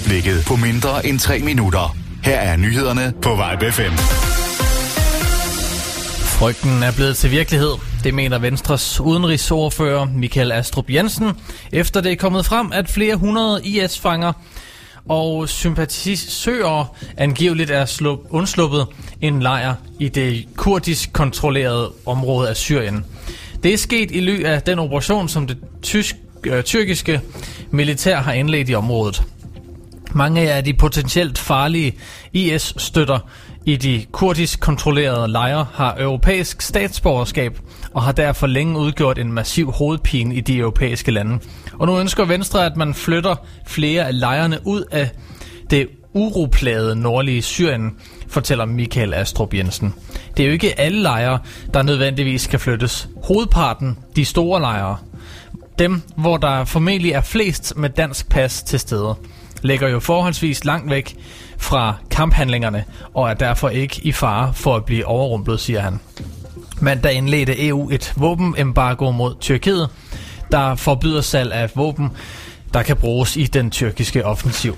Øjeblikket på mindre end 3 minutter. Her er nyhederne på Vibe 5. Frygten er blevet til virkelighed. Det mener Venstres udenrigsordfører Michael Astrup Jensen, efter det er kommet frem, at flere hundrede IS-fanger og sympatisører angiveligt er slup, undsluppet en lejr i det kurdisk kontrollerede område af Syrien. Det er sket i ly af den operation, som det tysk, øh, tyrkiske militær har indledt i området. Mange af de potentielt farlige IS-støtter i de kurdisk kontrollerede lejre har europæisk statsborgerskab og har derfor længe udgjort en massiv hovedpine i de europæiske lande. Og nu ønsker Venstre, at man flytter flere af lejrene ud af det uroplagede nordlige Syrien, fortæller Michael Astrup Jensen. Det er jo ikke alle lejre, der nødvendigvis skal flyttes. Hovedparten, de store lejre, dem hvor der formentlig er flest med dansk pas til stede, ligger jo forholdsvis langt væk fra kamphandlingerne og er derfor ikke i fare for at blive overrumplet, siger han. Mandag indledte EU et våbenembargo mod Tyrkiet, der forbyder salg af våben, der kan bruges i den tyrkiske offensiv.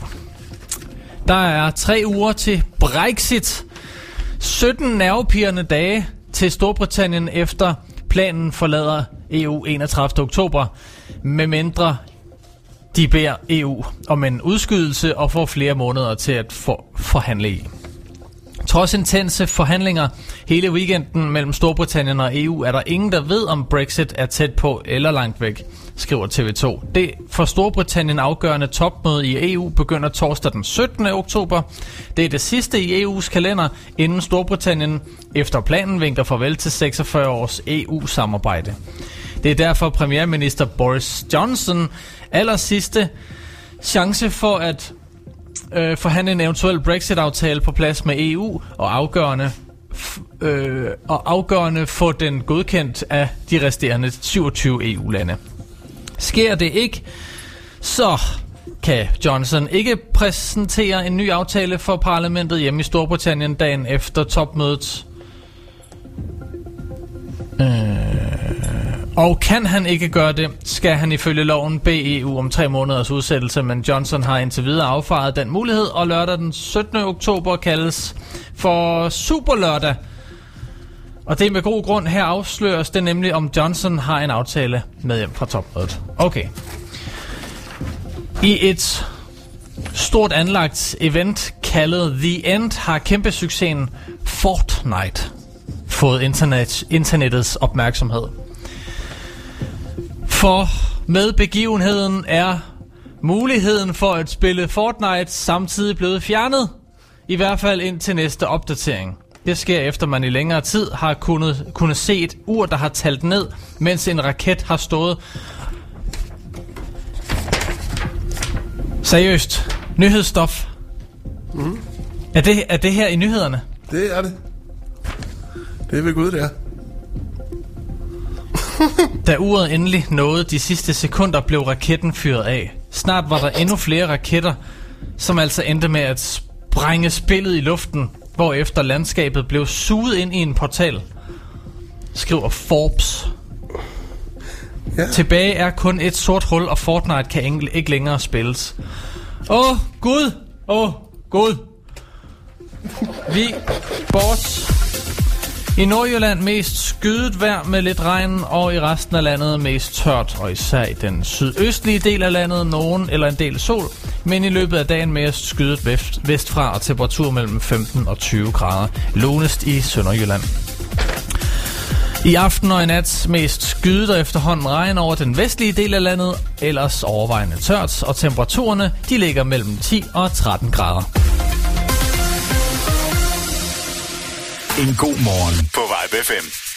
Der er tre uger til Brexit. 17 nervepirrende dage til Storbritannien efter planen forlader EU 31. oktober, med mindre de beder EU om en udskydelse og får flere måneder til at for forhandle i. Trods intense forhandlinger hele weekenden mellem Storbritannien og EU, er der ingen, der ved, om Brexit er tæt på eller langt væk, skriver TV2. Det for Storbritannien afgørende topmøde i EU begynder torsdag den 17. oktober. Det er det sidste i EU's kalender, inden Storbritannien efter planen vinker farvel til 46 års EU-samarbejde. Det er derfor premierminister Boris Johnson aller sidste chance for at øh, forhandle en eventuel Brexit-aftale på plads med EU og afgørende øh, og afgørende få den godkendt af de resterende 27 EU-lande. Sker det ikke, så kan Johnson ikke præsentere en ny aftale for parlamentet hjemme i Storbritannien dagen efter topmødet. Øh, og kan han ikke gøre det, skal han ifølge loven bede EU om tre måneders udsættelse, men Johnson har indtil videre affaret den mulighed, og lørdag den 17. oktober kaldes for Superlørdag. Og det er med god grund. Her afsløres det nemlig, om Johnson har en aftale med hjem fra topmødet. Okay. I et stort anlagt event kaldet The End har kæmpe succesen Fortnite fået internet, internettets opmærksomhed. For med begivenheden er muligheden for at spille Fortnite samtidig blevet fjernet. I hvert fald indtil næste opdatering. Det sker efter man i længere tid har kunnet, kunnet se et ur, der har talt ned, mens en raket har stået. Seriøst. Nyhedsstof. Mm. Er, det, er det her i nyhederne? Det er det. Det er ved Gud, det er. Da uret endelig nåede de sidste sekunder, blev raketten fyret af. Snart var der endnu flere raketter, som altså endte med at sprænge spillet i luften, hvorefter landskabet blev suget ind i en portal, skriver Forbes. Ja. Tilbage er kun et sort hul, og Fortnite kan ikke længere spilles. Åh, oh, Gud! Åh, oh, Gud! Vi bort i Nordjylland mest skydet vejr med lidt regn, og i resten af landet mest tørt, og især i den sydøstlige del af landet nogen eller en del sol, men i løbet af dagen mest skydet vest, vestfra og temperatur mellem 15 og 20 grader. Lunest i Sønderjylland. I aften og i nat mest skydet og efterhånden regn over den vestlige del af landet, ellers overvejende tørt, og temperaturerne de ligger mellem 10 og 13 grader. En god morgen på Vibe FM.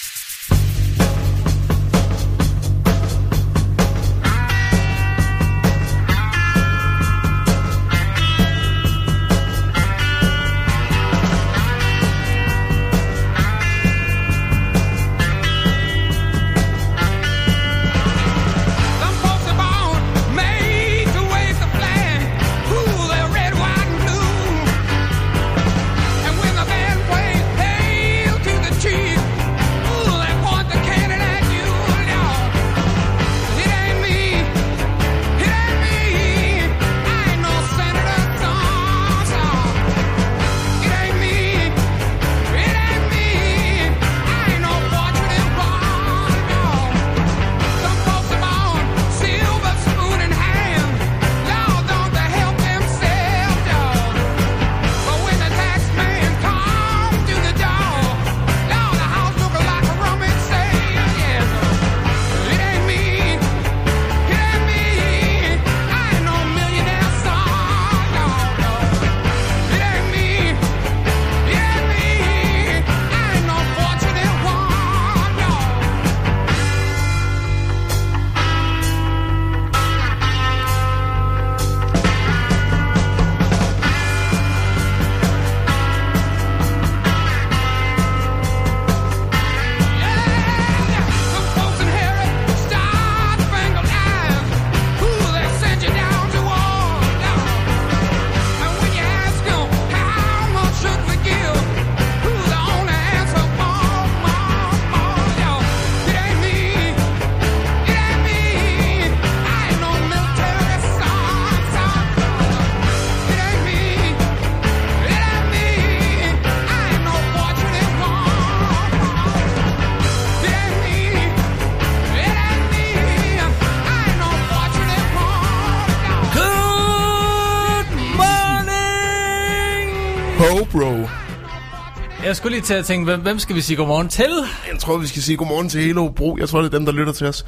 Jeg skulle lige til at tænke, hvem, hvem skal vi sige godmorgen til? Jeg tror, vi skal sige godmorgen til hele Hobro. Jeg tror, det er dem, der lytter til os.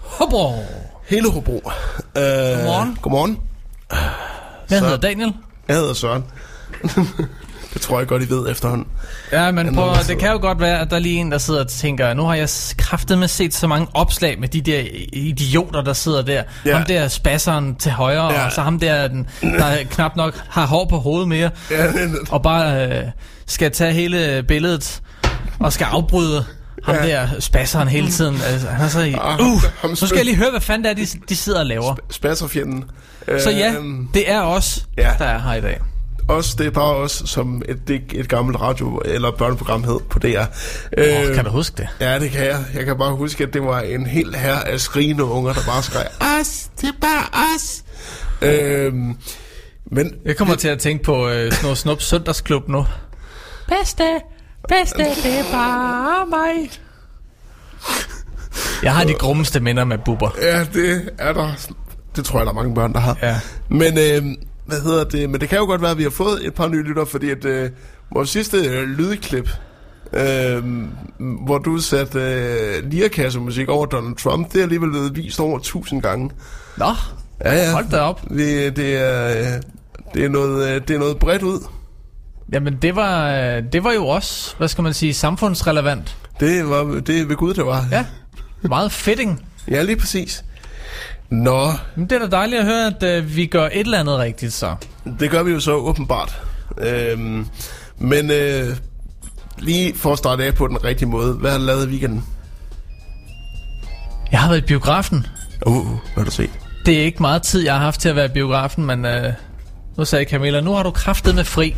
Hobro. Hele Hobro. Uh, Godmorgen. Godmorgen. Jeg Så- hedder Daniel. Jeg hedder Søren. det tror jeg godt, I ved efterhånden. Ja, men prøv, det kan jo godt være, at der er lige en, der sidder og tænker, nu har jeg kraftet med set så mange opslag med de der idioter, der sidder der. Ja. Ham der spasseren til højre, Ja. og så ham der, den, der knap nok har hår på hovedet mere, Ja, og bare øh, skal tage hele billedet og skal afbryde ham Ja. der spasseren hele tiden. Altså, han er så i, Ah, uh, nu skal jeg lige høre, hvad fanden det er, de, de sidder og laver. Spasserfjenden. Så ja, Øhm, det er os, ja. der er her i dag. Os, det er bare os, som et, det, et gammelt radio- eller børneprogram hed på DR. Oh, Øh, kan du huske det? Ja, det kan jeg. Jeg kan bare huske, at det var en hel her af skrigende unger, der bare skreg, os, det er bare os. Øhm, men Jeg kommer til at tænke på øh, sådan noget snup søndagsklub nu. Bedste, bedste, det er bare mig. Jeg har de grummeste minder med buber. ja, det er der. Det tror jeg, der er mange børn, der har. Ja. Men, øh, hvad hedder det? Men det kan jo godt være, at vi har fået et par nye lytter, fordi at øh, vores sidste øh, lydklip, øh, hvor du satte øh, lirkassemusik over Donald Trump, det er alligevel blevet vist over tusind gange. Nå, Ja, ja. hold da op. Vi, det, er, øh, det, er noget, øh, det er noget bredt ud. Jamen, det var, øh, det var jo også, hvad skal man sige, samfundsrelevant. Det var det ved Gud, det var. Ja, meget fitting. ja lige præcis. Nå, Men det er da dejligt at høre, at øh, vi gør et eller andet rigtigt så. det gør vi jo så åbenbart. Øhm, men øh, lige for at starte af på den rigtige måde, hvad har du lavet i weekenden? Jeg har været i biografen. Uh, uh, hvad har du set? Det er ikke meget tid, jeg har haft til at være i biografen, men øh, nu sagde Camilla, nu har du kraftet med fri.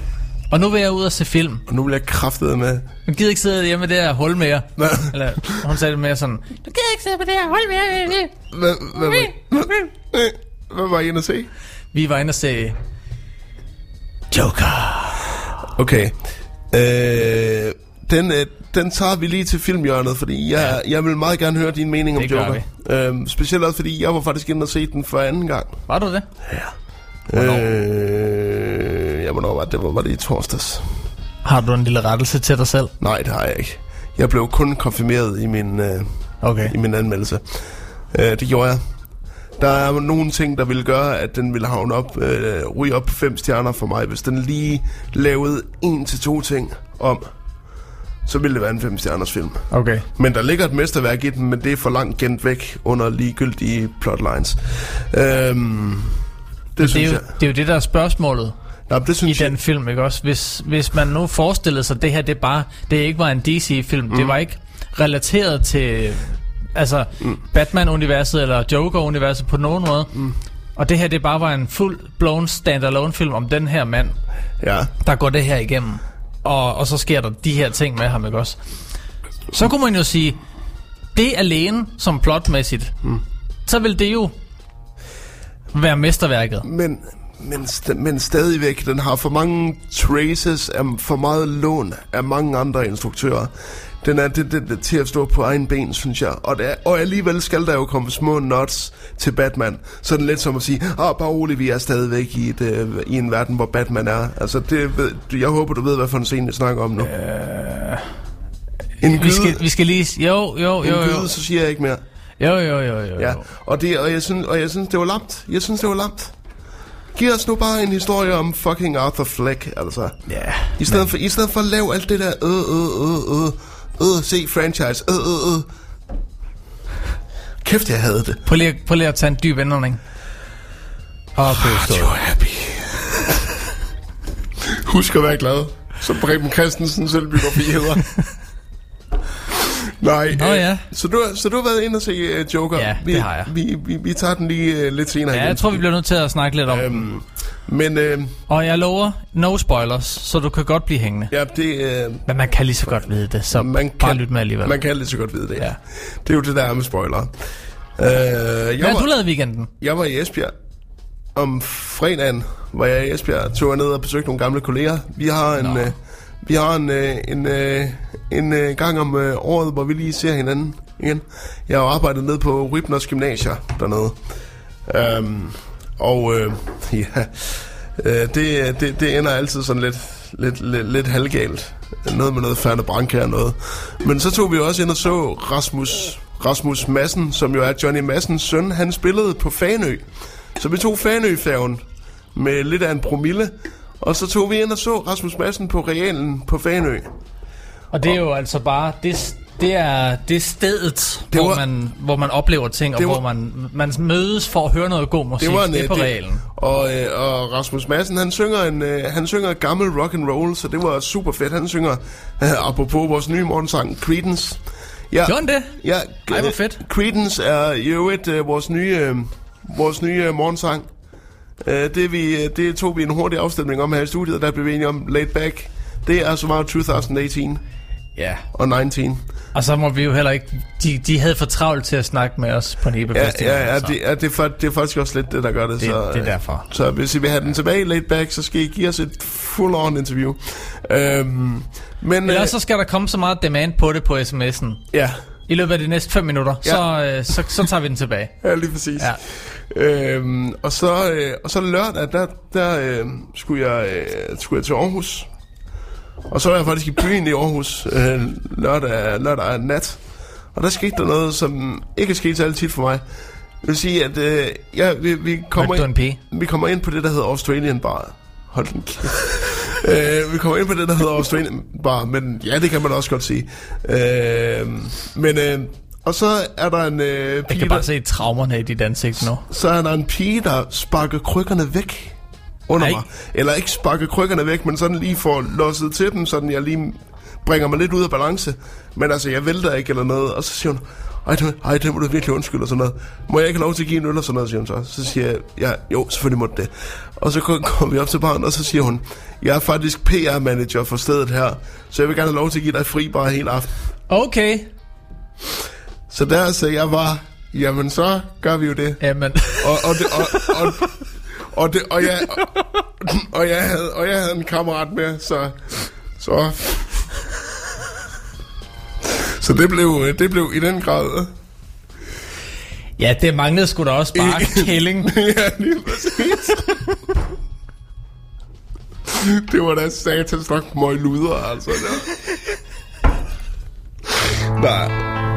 Og nu vil jeg ud og se film. Og nu bliver jeg kraftet med... Du gider ikke sidde hjemme med det her hul mere. Hvad, Eller hun sagde det mere sådan, du gider ikke sidde på det her hul mere. hvad, hvad, hvad, hvad, hvad var I inde at se? Vi var inde og se Joker. Okay. Øh, den, øh, den tager vi lige til filmhjørnet, fordi jeg, jeg vil meget gerne høre din mening om Det gør Joker. Øhm, specielt også, fordi jeg var faktisk inde og se den for anden gang. Var du det? Hvornår? Øh, ja, hvornår var det? Hvor var det i torsdags? Har du en lille rettelse til dig selv? Nej, det har jeg ikke. Jeg blev kun konfirmeret i min, øh, Okay. i min anmeldelse. Øh, det gjorde jeg. Der er nogle ting, der ville gøre, at den ville havne op, øh, ryge op på fem stjerner for mig. Hvis den lige lavede en til to ting om, så ville det være en fem stjerners film. Okay. Men der ligger et mesterværk i den, men det er for langt gemt væk under ligegyldige plotlines. Øhm, det, Det er, synes jo, jeg. det er jo det, der er spørgsmålet Nej, det i synes jeg. den film, ikke også? Hvis, hvis man nu forestillede sig, at det her, det bare, det ikke var en DC-film, mm. det var ikke relateret til, altså, mm. Batman-universet eller Joker-universet på nogen måde, mm. og det her, det bare var en fuld blown standalone film om den her mand, Ja. der går det her igennem, og, og så sker der de her ting med ham, ikke også? Så kunne man jo sige, det alene som plotmæssigt, mm. så vil det jo være mesterværket. Men, men, st- men stadigvæk, den har for mange traces af for meget lån af mange andre instruktører. Den er det, det, det, til at stå på egen ben, synes jeg. Og, det er, og alligevel skal der jo komme små nuts til Batman. Så det lidt som at sige, ah, bare roligt, vi er stadigvæk i, et, øh, i en verden, hvor Batman er. Altså, det, ved, jeg håber, du ved, hvad for en scene, jeg snakker om nu. Øh, en gyde, Vi skal, vi skal lige... Jo, jo, en jo, jo. gyde, så siger jeg ikke mere. Jo, jo, jo, jo. Ja, jo. og, det, og, jeg synes, og jeg synes, det var lamt. Jeg synes, det var lamt. Giv os nu bare en historie om fucking Arthur Fleck, altså. Ja. I stedet, for, I stedet for at lave alt det der, øh, øh, øh, øh, øh, se franchise, øh, øh, øh. Kæft, jeg havde det. Prøv lige, prøv lige at tage en dyb indånding. Og pøstå. You happy. Husk at være glad, som Preben Christensen selvbiografi hedder. Nej, Nå øh, ja. så, du, så du har været inde og se uh, Joker? Ja, vi, det har jeg. Vi, vi, vi tager den lige uh, lidt senere Ja, igen. jeg tror, vi bliver nødt til at snakke lidt om øhm. Men øh, Og jeg lover, no spoilers, så du kan godt blive hængende. ja, det, øh, Men man kan lige så godt vide det, så man bare kan, lyt med alligevel. man kan lige så godt vide det. Ja. Ja. Det er jo det der er med spoiler. Øh, jeg, Hvad har du lavet weekenden? jeg var i Esbjerg. Om fredagen var jeg i Esbjerg, tog ned og besøgte nogle gamle kolleger. Vi har en, øh, vi har en, øh, en, øh, en øh, gang om øh, året, hvor vi lige ser hinanden igen. Jeg har arbejdet ned på Ribners Gymnasier dernede. Øhm, og øh, ja, øh, det, det, det ender altid sådan lidt lidt, lidt, lidt halvgalt. Noget med noget Ferne Branca og noget. Men så tog vi også ind og så Rasmus, Rasmus Madsen, som jo er Johnny Massens søn. Han spillede på Fanø. Så vi tog Fanø-færgen med lidt af en promille. Og så tog vi ind og så Rasmus Madsen på realen på Fanø. Og det er jo altså bare... Det, det er, det er stedet, Det det hvor, var- man, hvor man oplever ting, og var- hvor man, man mødes for at høre noget god musik. Det, var en, det er på det- realen. Og, øh, og Rasmus Madsen, han synger en øh, han synger gammel rock and roll, så det var super fedt. Han synger øh, apropos vores nye morgensang Creedence. Ja, Gjorde han det? Ja, Ej, hvor fedt. Creedence er i øvrigt øh, vores nye øh, vores nye øh, morgensang. Øh, det, vi, øh, det tog vi en hurtig afstemning om her i studiet, og der blev vi enige om Laid Back. Det er så meget 2018 Ja. og 19. Og så må vi jo heller ikke... De, de havde for travlt til at snakke med os på Nebe Ja, ja, ja, det, ja det, er, fa- det er faktisk også lidt det, der gør det. det, så, det er øh, derfor. Så hvis I vil have den tilbage laid back, så skal I give os et full-on interview. Øhm, men Eller øh, så skal der komme så meget demand på det på sms'en. ja, I løbet af de næste 5 minutter, Ja. så, øh, så, så tager vi den tilbage. ja, lige præcis. Ja. Øhm, og, så, øh, og så lørdag, der, der øh, skulle, jeg, øh, skulle jeg til Aarhus. Og så var jeg faktisk i byen i Aarhus øh, lørdag, lørdag nat. Og der skete der noget, som ikke er sket så tit for mig. Det vil sige, at øh, ja, vi, vi, kommer ind, vi kommer ind på det, der hedder Australian Bar. Hold den kæft. øh, vi kommer ind på det, der hedder Australian Bar, men ja, det kan man også godt sige. Øh, men, øh, og så er der en øh, Jeg pige, kan der, bare se traumerne i dit ansigt nu. så er der en pige, der sparker krykkerne væk under Ej. mig. Eller ikke sparker krykkerne væk, men sådan lige får losset til dem, sådan jeg lige bringer mig lidt ud af balance. Men altså, jeg vælter ikke eller noget. Og så siger hun, ej, det, ej, det må du virkelig undskylde og sådan noget. Må jeg ikke have lov til at give en øl og sådan noget, siger hun så. Så siger jeg, ja, jo, selvfølgelig må det. Og så kommer vi op til baren, og så siger hun, jeg er faktisk PR-manager for stedet her, så jeg vil gerne have lov til at give dig fri bare hele aften. Okay. Så der sagde jeg bare, jamen så gør vi jo det. Jamen, Og, og, det, og, og, og, det, og, jeg, og, jeg havde, og jeg havde en kammerat med, så... Så, så det, blev, det blev i den grad... ja, det manglede sgu da også bare kælling. ja, lige præcis. Det var da satans nok møg luder, altså. Der. Nej.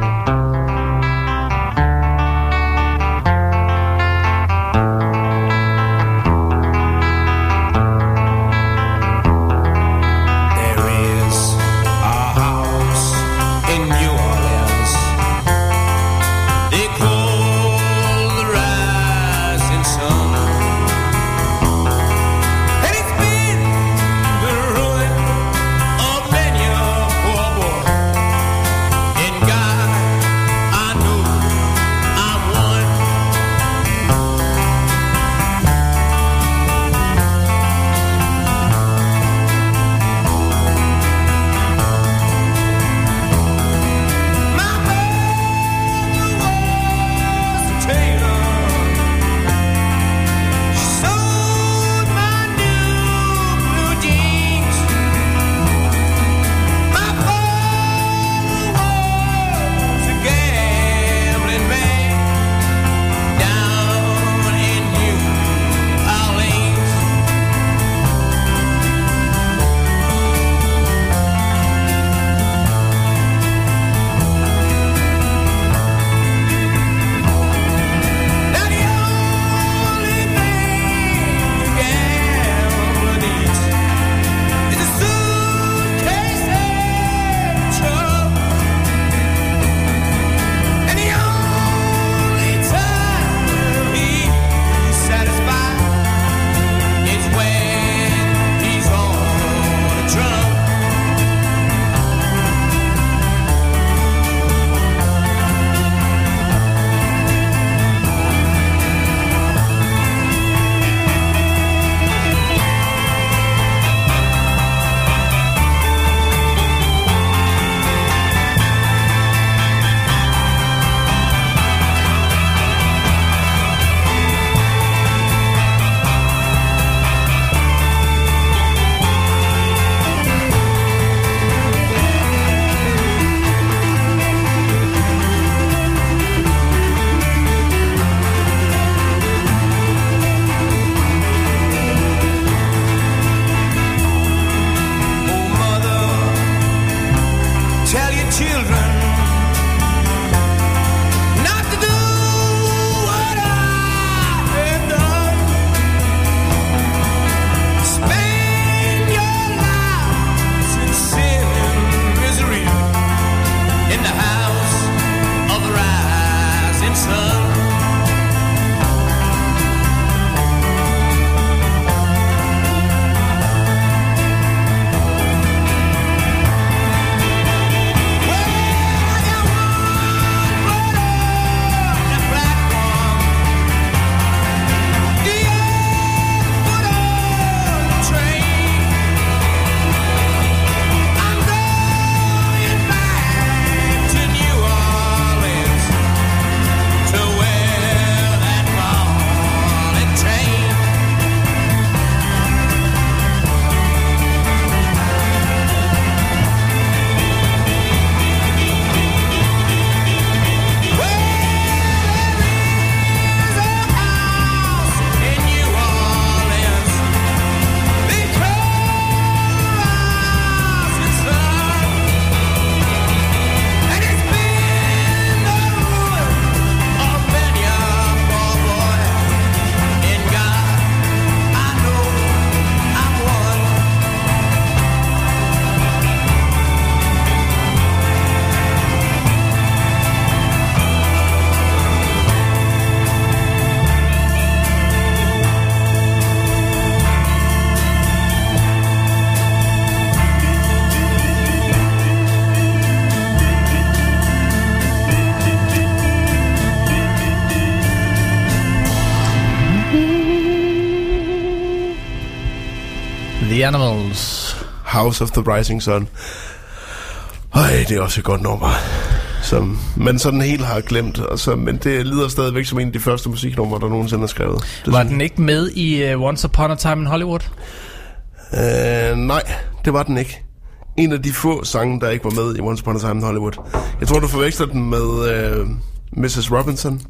The Animals. House of the Rising Sun. Ej, det er også et godt nummer. Som man sådan helt har glemt. Så, men det lyder stadigvæk som en af de første musiknumre, der nogensinde er skrevet. Det Var synes- den ikke med i uh, Once Upon a Time in Hollywood? Øh, nej, det var den ikke. En af de få sange, der ikke var med i Once Upon a Time in Hollywood. Jeg tror, du forveksler den med øh, Mrs. Robinson.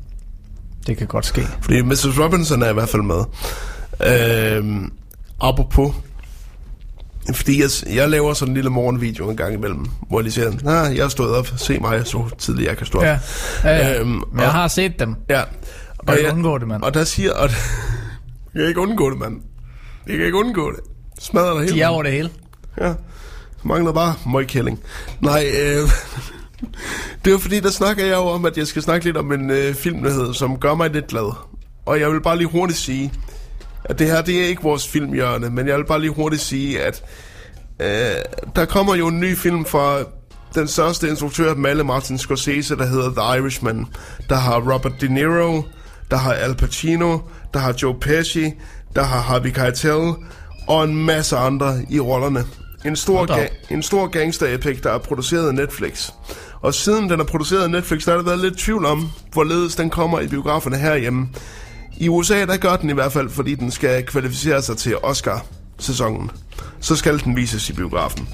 Det kan godt ske. Fordi Mrs. Robinson er i hvert fald med. Øh, apropos. Fordi jeg, jeg laver sådan en lille morgenvideo en gang imellem, hvor de siger, nah, jeg har stået op, se mig så tidligt jeg kan stå op. Ja, ja, ja. Øhm, Men jeg og- har set dem. Ja. Kan ikke undgå det, mand. Og der siger, og jeg kan ikke undgå det, mand. Jeg kan ikke undgå det. Smadrer dig helt. De er over det hele. Ja. Mangler bare møgkælling. Nej, øh, det var fordi, der snakker jeg jo om, at jeg skal snakke lidt om en øh, filmnyhed, som gør mig lidt glad. Og jeg vil bare lige hurtigt sige, at det her, det er ikke vores filmhjørne, men jeg vil bare lige hurtigt sige, at øh, der kommer jo en ny film fra den største instruktør af dem alle, Martin Scorsese, der hedder The Irishman. Der har Robert De Niro, der har Al Pacino, der har Joe Pesci, der har Harvey Keitel, og en masse andre i rollerne. En stor, ga- en stor gangster-epic, der er produceret af Netflix. Og siden den er produceret af Netflix, der har der været lidt tvivl om, hvorledes den kommer i biograferne herhjemme. I USA, der gør den i hvert fald, fordi den skal kvalificere sig til Oscar-sæsonen. Så skal den vises i biografen.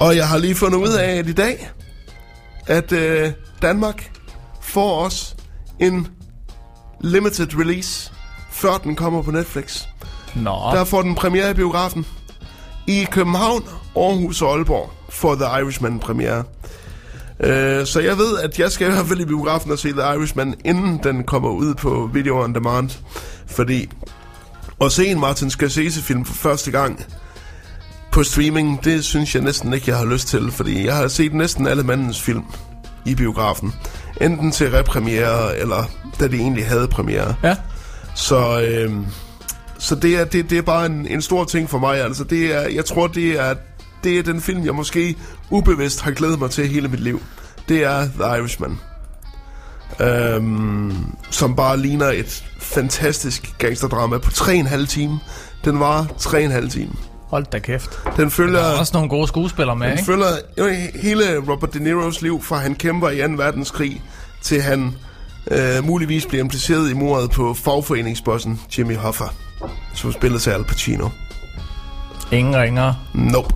Og jeg har lige fundet ud af, at i dag, at øh, Danmark får os en limited release, før den kommer på Netflix. Nå, Der får den premiere i biografen. I København, Aarhus og Aalborg får The Irishman premiere. Øh, så jeg ved, at jeg skal i hvert fald i biografen og se The Irishman, inden den kommer ud på Video On Demand. Fordi at se en Martin Scorsese-film for første gang på streaming, det synes jeg næsten ikke, jeg har lyst til. Fordi jeg har set næsten alle mandens film i biografen. Enten til repremiere, eller da de egentlig havde premiere. ja. Så, øh, så det, er, det, det er bare en, en stor ting for mig. Altså, det er, jeg tror, det er, det er den film, jeg måske ubevidst har glædet mig til hele mit liv. Det er The Irishman. Øhm, som bare ligner et fantastisk gangsterdrama på 3,5 time. Den var 3,5 time. Hold da kæft. Den følger... Der er også nogle gode skuespillere med, Den ikke? følger jo hele Robert De Niros liv, fra han kæmper i 2. verdenskrig, til han øh, muligvis bliver impliceret i mordet på fagforeningsbossen Jimmy Hoffa, som spillede til Al Pacino. Ingen ringer. Nope.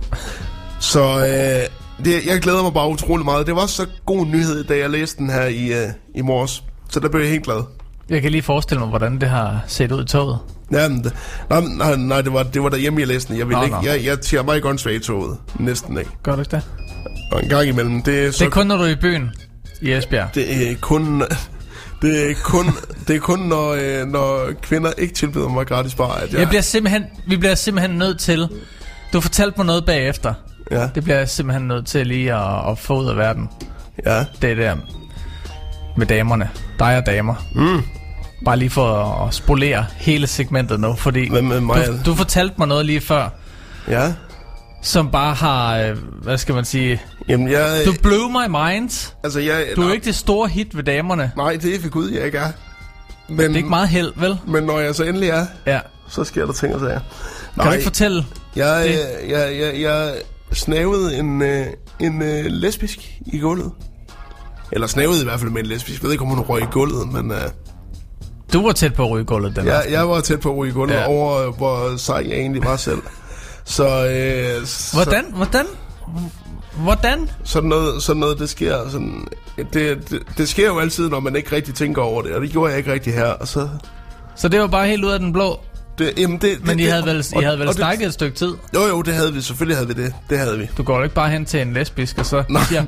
Så øh, det, jeg glæder mig bare utrolig meget. Det var så god nyhed, da jeg læste den her i, øh, i morges. Så der blev jeg helt glad. Jeg kan lige forestille mig, hvordan det har set ud i toget. Jamen, det, nej, nej, nej, det var, det var derhjemme, jeg læste den. Jeg, vil Nå, ikke, nå. jeg, jeg tager mig godt svag i toget. Næsten ikke. Gør du ikke det? Og en gang imellem, det er så Det er kun, når du er i byen i Esbjerg. Det er kun... Det er kun, det er kun når, øh, når kvinder ikke tilbyder mig gratis bar, at jeg... Jeg bliver simpelthen, vi bliver simpelthen nødt til... Du fortalte mig noget bagefter. Ja, Det bliver jeg simpelthen nødt til lige at, at få ud af verden. ja. Det der med damerne. Dig og damer. Mm. Bare lige for at, spolere hele segmentet nu, fordi Hvad med mig? du, du fortalte mig noget lige før, Ja. Som bare har, øh, hvad skal man sige, Jamen, jeg... du blew my mind. altså, jeg... Du er nej, ikke det store hit ved damerne. Nej, det er for gud, jeg ikke er. Men, Det er ikke meget held, vel? Men når jeg så endelig er, Ja. så sker der ting og sager. Kan du ikke fortælle? jeg, det? jeg, jeg, jeg, snavede en, øh, en øh, lesbisk i gulvet. Eller snavede i hvert fald med en lesbisk. Jeg ved ikke, om hun røg i gulvet, men øh, Du var tæt på at ryge gulvet den jeg, aften. jeg var tæt på at ryge i gulvet Ja. over, hvor sej jeg egentlig var selv. Så, øh, så, Hvordan? Hvordan? Hvordan? sådan noget, sådan noget, det sker sådan, det, det, det sker jo altid, når man ikke rigtig tænker over det, og det gjorde jeg ikke rigtig her, og så, Så det var bare helt ud af den blå. det, jamen det, Men det, I det, havde vel, I og- havde vel og det- snakket et stykke tid. Jo, jo, det havde vi, selvfølgelig havde vi det, det havde vi. Du går jo ikke bare hen til en lesbisk, og så Nej. siger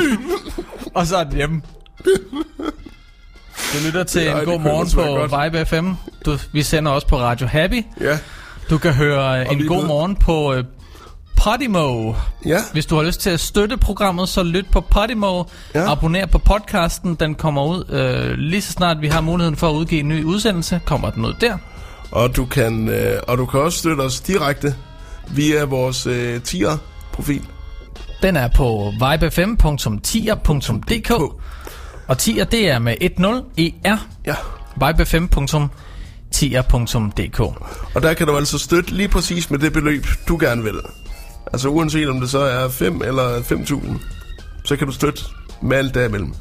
Og så er den hjemme. Du lytter til Ej, en det god morgen på Vibe FM. Du, vi sender også på Radio Happy. Ja, Du kan høre en vi god morgen på øh, Podimo. ja, Hvis du har lyst til at støtte programmet, så lyt på Podimo. Ja. Abonner på podcasten. Den kommer ud øh, lige så snart vi har muligheden for at udgive en ny udsendelse. Kommer den ud der. og du kan, øh, og du kan også støtte os direkte via vores øh, tier-profil. Den er på vibefm.tier.dk Og tier, det er med 10 ER. Ja, vibefm.tier.dk tier.dk. Og der kan du altså støtte lige præcis med det beløb, du gerne vil. Altså uanset om det så er 5 eller 5.000, så kan du støtte med alt derimellem.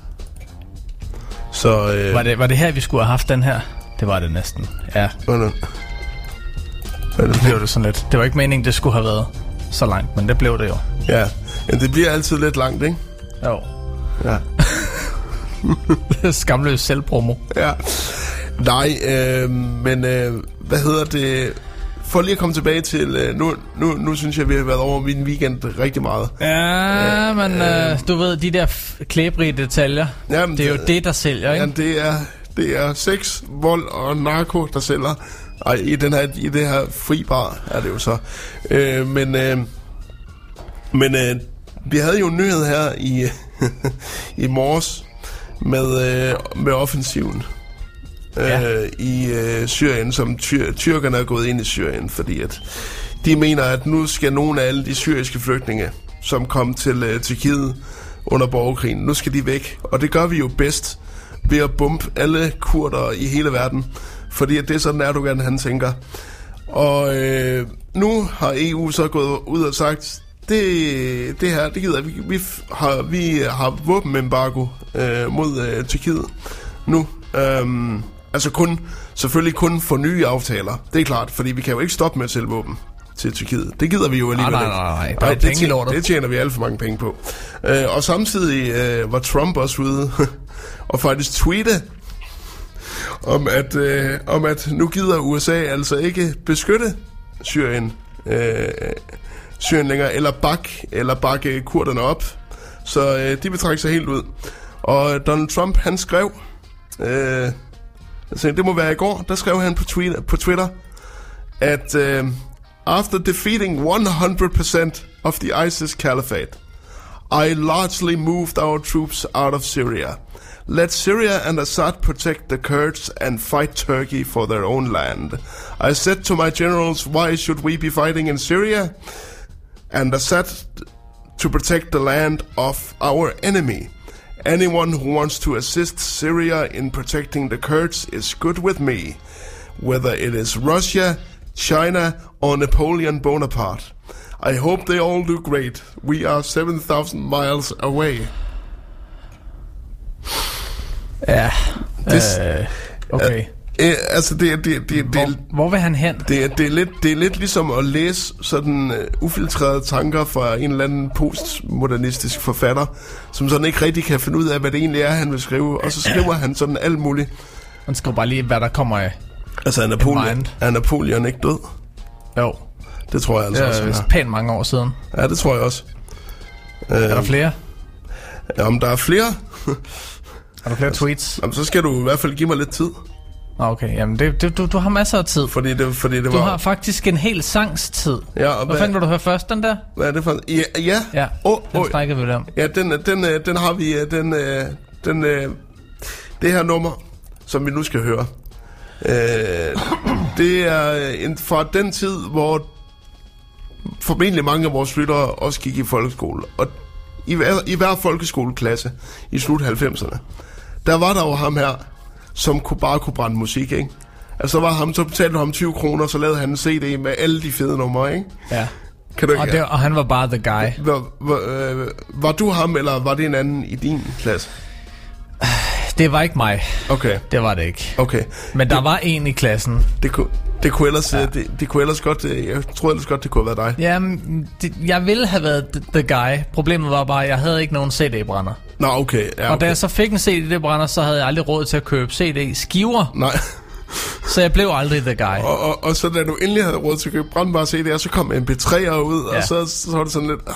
Så øh, Var det, var det her, vi skulle have haft den her? Det var det næsten. Ja, det? Hvad det? det blev det sådan lidt. Det var ikke meningen, det skulle have været så langt, men det blev det jo. Ja, men det bliver altid lidt langt, ikke? Jo. Ja. Skamløs selvpromo. ja. Nej, øh, men øh, hvad hedder det? For lige at komme tilbage til, øh, nu, nu, nu synes jeg, vi har været over min weekend rigtig meget. Ja, men øh, du ved, de der klæbrige detaljer, Jamen, det er jo det, der sælger, ikke? Ja, det er, det er sex, vold og narko, der sælger. Ej, i, den her, i det her fri bar er det jo så. Øh, men øh, men øh, vi havde jo en nyhed her i, i morges med, øh, med offensiven Ja. øh, i øh, Syrien, som tyr, tyrkerne er gået ind i Syrien, fordi at de mener, at nu skal nogle af alle de syriske flygtninge, som kom til øh, Tyrkiet under borgerkrigen, nu skal de væk. Og det gør vi jo bedst ved at bombe alle kurder i hele verden, fordi at det er sådan Erdogan, han tænker. Og øh, nu har EU så gået ud og sagt, det, det her, det gider vi. Vi har, vi har våbenembargo øh, mod øh, Tyrkiet nu. Øhm, altså kun, selvfølgelig kun for nye aftaler. Det er klart, fordi vi kan jo ikke stoppe med at sælge våben til Tyrkiet. Det gider vi jo alligevel nej, ikke. nej, nej. Er jo det, tjener, det tjener vi alt for mange penge på. Øh, og samtidig øh, var Trump også ude og faktisk tweete om at, øh, om at nu gider USA altså ikke beskytte Syrien, øh, Syrien længere, eller bak, eller bakke kurderne op. Så øh, de trække sig helt ud. Og Donald Trump, han skrev, øh, altså det må være i går, der skrev han på Twitter, på Twitter at øh, after defeating 100% of the ISIS caliphate, I largely moved our troops out of Syria. Let Syria and Assad protect the Kurds and fight Turkey for their own land. I said to my generals, why should we be fighting in Syria? And Assad to protect the land of our enemy. Anyone who wants to assist Syria in protecting the Kurds is good with me, whether it is Russia, China, or Napoleon Bonaparte. I hope they all do great. We are 7,000 miles away. Ja. Det- øh, okay. Uh, Eh, altså, det, er- det, det, det, Hvor, det, hvor vil han hen? det, er- det, er lidt, det er lidt ligesom at læse sådan uh, ufiltrerede tanker fra en eller anden postmodernistisk forfatter, som sådan ikke rigtig kan finde ud af, hvad det egentlig er, han vil skrive, og så skriver han sådan alt muligt. Man skriver bare lige, hvad der kommer af. Altså, er Napoleon, er Napoleon ikke død? Jo, Det tror jeg altså det også, er han vist er. pænt mange år siden. Ja, det tror jeg også. Er der flere? Ja, om der er flere, Er der flere tweets? jamen, så skal du i hvert fald give mig lidt tid. Okay. Jamen, det, det, du, du har masser af tid. Fordi det, fordi det Du var... har faktisk en hel sangstid. Ja, og Hvad fanden vil du høre først, den der? hvad er det for... Ja, ja. Ja, Åh, den snakkede vi om. Ja, den, den, øh, den har vi, øh, den, øh, den, det her nummer, som vi nu skal høre. Øh, det er en, fra den tid, hvor formentlig mange af vores lyttere også gik i folkeskole. Og i hver, i hver folkeskoleklasse i slut 90'erne, der var der jo ham her, som kunne bare kunne brænde musik, ikke? Altså, var ham, så betalte du ham 20 kroner, så lavede han en CD med alle de fede numre, ikke? Ja. Kan du Og, ikke? det, og han var bare the guy. Var, var, øh, var du ham, eller var det en anden i din klasse? Det var ikke mig. Okay, Det var det ikke. okay. Men der var en i klassen. Det kunne, det kunne ellers, ja. det, det kunne ellers godt, øh, jeg tror ellers godt, det kunne have været dig. Jamen, det, jeg ville have været the, guy. Problemet var bare, at jeg havde ikke nogen CD-brænder. Nå, okay. Ja, Og da okay. jeg så fik en CD-brænder, så havde jeg aldrig råd til at købe CD-skiver. Nej, Så jeg blev aldrig the guy. og, og, og så da du endelig havde råd til at købe brandbare CD'er, så kom MP3'er ud, ja. Og så, så var det sådan lidt uh,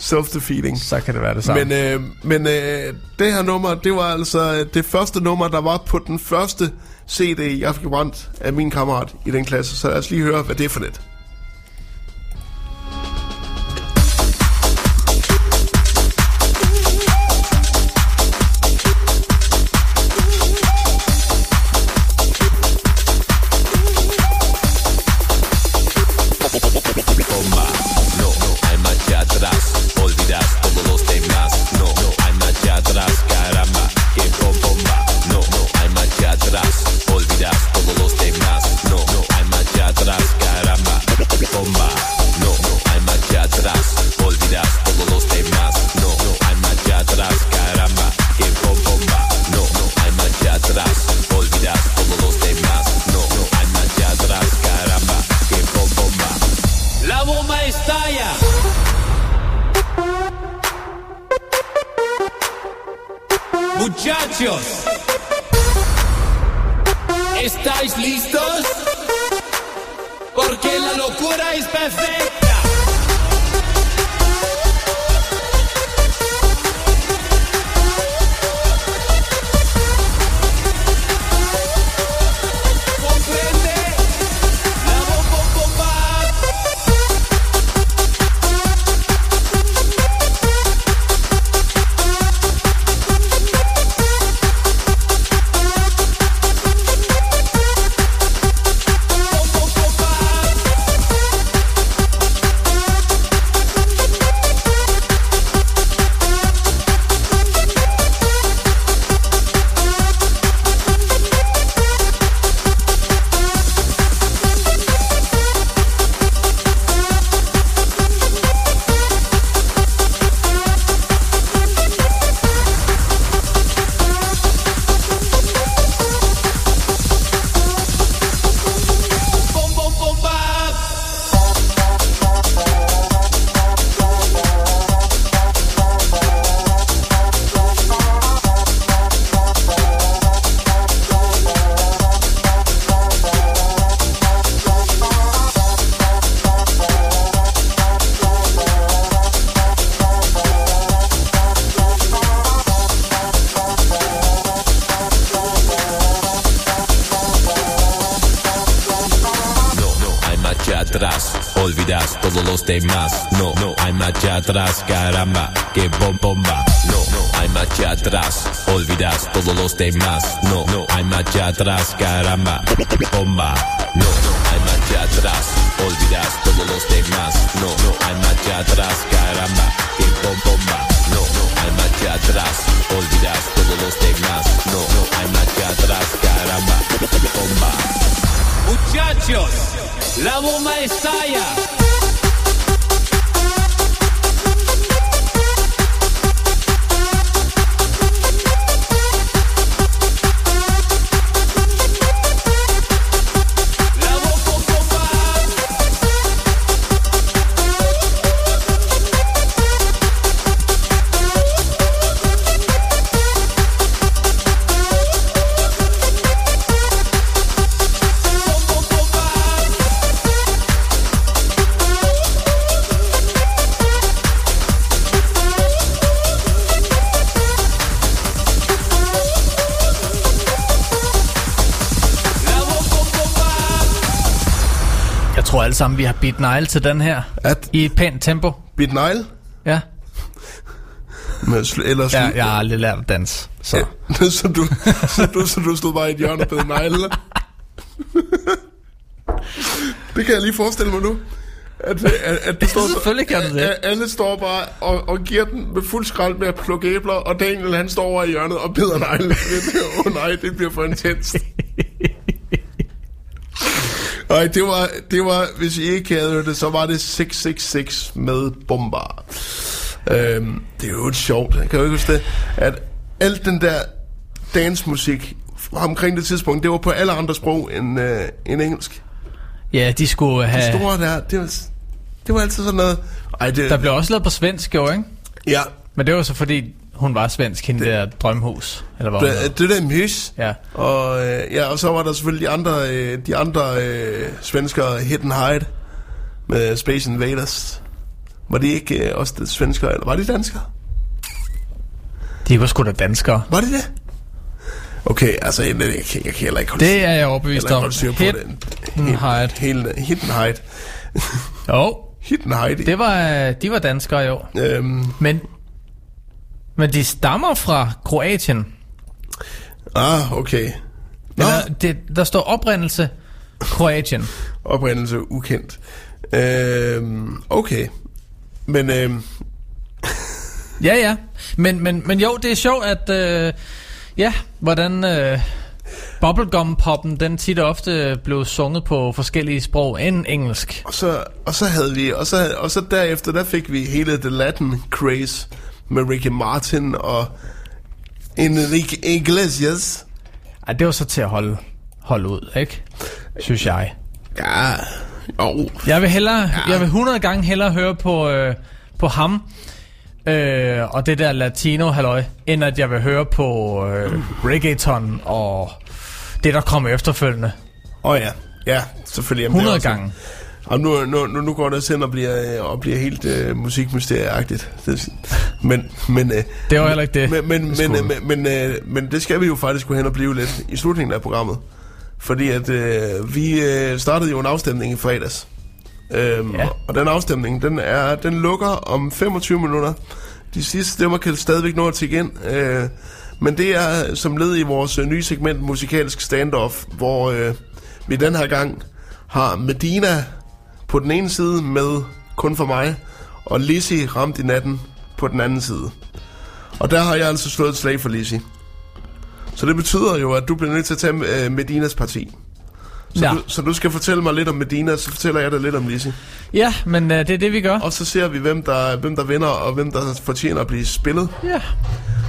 self-defeating. Så kan det være det samme. Men, øh, men øh, det her nummer, det var altså det første nummer, der var på den første CD, jeg fik brændt af min kammerat i den klasse. Så lad os lige høre, hvad det er for net. Atrás, caramba, que bom bomba. No, no hay marcha atrás, olvidas todos los demás. No, no hay marcha atrás, caramba, bomba. Vi har beat Nile til den her. At I et pænt tempo. Beat Nile? Ja. Men sl- ellers ja jeg har aldrig lært at danse. Så. Ja, så, du, så, du, så du stod bare i et hjørne og bed negle? det kan jeg lige forestille mig nu. At, at, at det står, Selvfølgelig kan du det. At alle står bare og, og giver den med fuld skrald med at plukke æbler, og Daniel han står over i hjørnet og beder negle. Åh oh, nej, det bliver for intenst. Nej, det var, det var, hvis I ikke havde det, så var det 666 med bomber. Øhm, det er jo et sjovt, jeg kan jo ikke huske det, at alt den der dancemusik fra omkring det tidspunkt, det var på alle andre sprog end, øh, end engelsk. Ja, de skulle Det have... store der, det var, det var altid sådan noget... Ej, det, Der blev også lavet på svensk, jo, ikke? ja, Men det var så fordi, hun var svensk, hende der drømhus. Eller hvad det, det der mys. Ja. Og, øh, ja, og så var der selvfølgelig de andre, øh, de andre øh, svenskere, Hidden Hide, med Space Invaders. Var de ikke øh, også det svenskere, eller var de danskere? De var sgu da danskere. Var det det? Okay, altså, jeg, jeg, kan, jeg kan heller ikke holde Det er jeg overbevist om. det. hide. Hele, hidden Hide. Jo, Hidden Hide. det var, de var danskere jo. Øhm, Men, men de stammer fra Kroatien. ah, okay. Nå, Eller, det, der står oprindelse Kroatien. oprindelse ukendt. Øhm, okay. Men øhm, Ja, ja. Men, men, men jo, det er sjovt, at... Øh, ja, hvordan... Øh, bubblegum-poppen, den tit ofte blev sunget på forskellige sprog end engelsk. Og så, og så havde vi, og så, og så derefter, der fik vi hele The Latin Craze med Ricky Martin og Enrique Iglesias. Ej, det var så til at holde, holde ud, ikke? Synes jeg. Ja, jo. Jeg vil hellere, ja. jeg vil 100 gange hellere høre på, øh, på ham, øh, og det der latino halløj, end at jeg vil høre på øh, reggaeton og det, der kommer efterfølgende. Åh oh, ja, ja, selvfølgelig. Jamen, det er 100 også- gange. Og nu, nu, nu, nu går det selv og bliver, øh, og bliver helt øh, musikmysterieagtigt. Det, men, men, øh, Det var heller ikke det. men, men, men, øh, men, øh, men det skal vi jo faktisk gå hen og blive lidt i slutningen af programmet. Fordi at øh, vi øh, startede jo en afstemning i fredags. Øhm, Ja. Og den afstemning, den, er, den lukker om 25 minutter. De sidste stemmer kan stadigvæk nå at tikke ind. Øh, men det er som led i vores øh, nye segment Musikalsk Standoff, hvor øh, vi den her gang har Medina på den ene side med kun for mig, og Lizzie ramt i natten på den anden side. Og der har jeg altså slået et slag for Lizzie. Så det betyder jo, at du bliver nødt til at tage øh, Medinas parti. Så, Ja. du, så du skal fortælle mig lidt om Medina, så fortæller jeg dig lidt om Lizzie. Ja, men øh, det er det, vi gør. Og så ser vi, hvem der, hvem der vinder, og hvem der fortjener at blive spillet. Ja.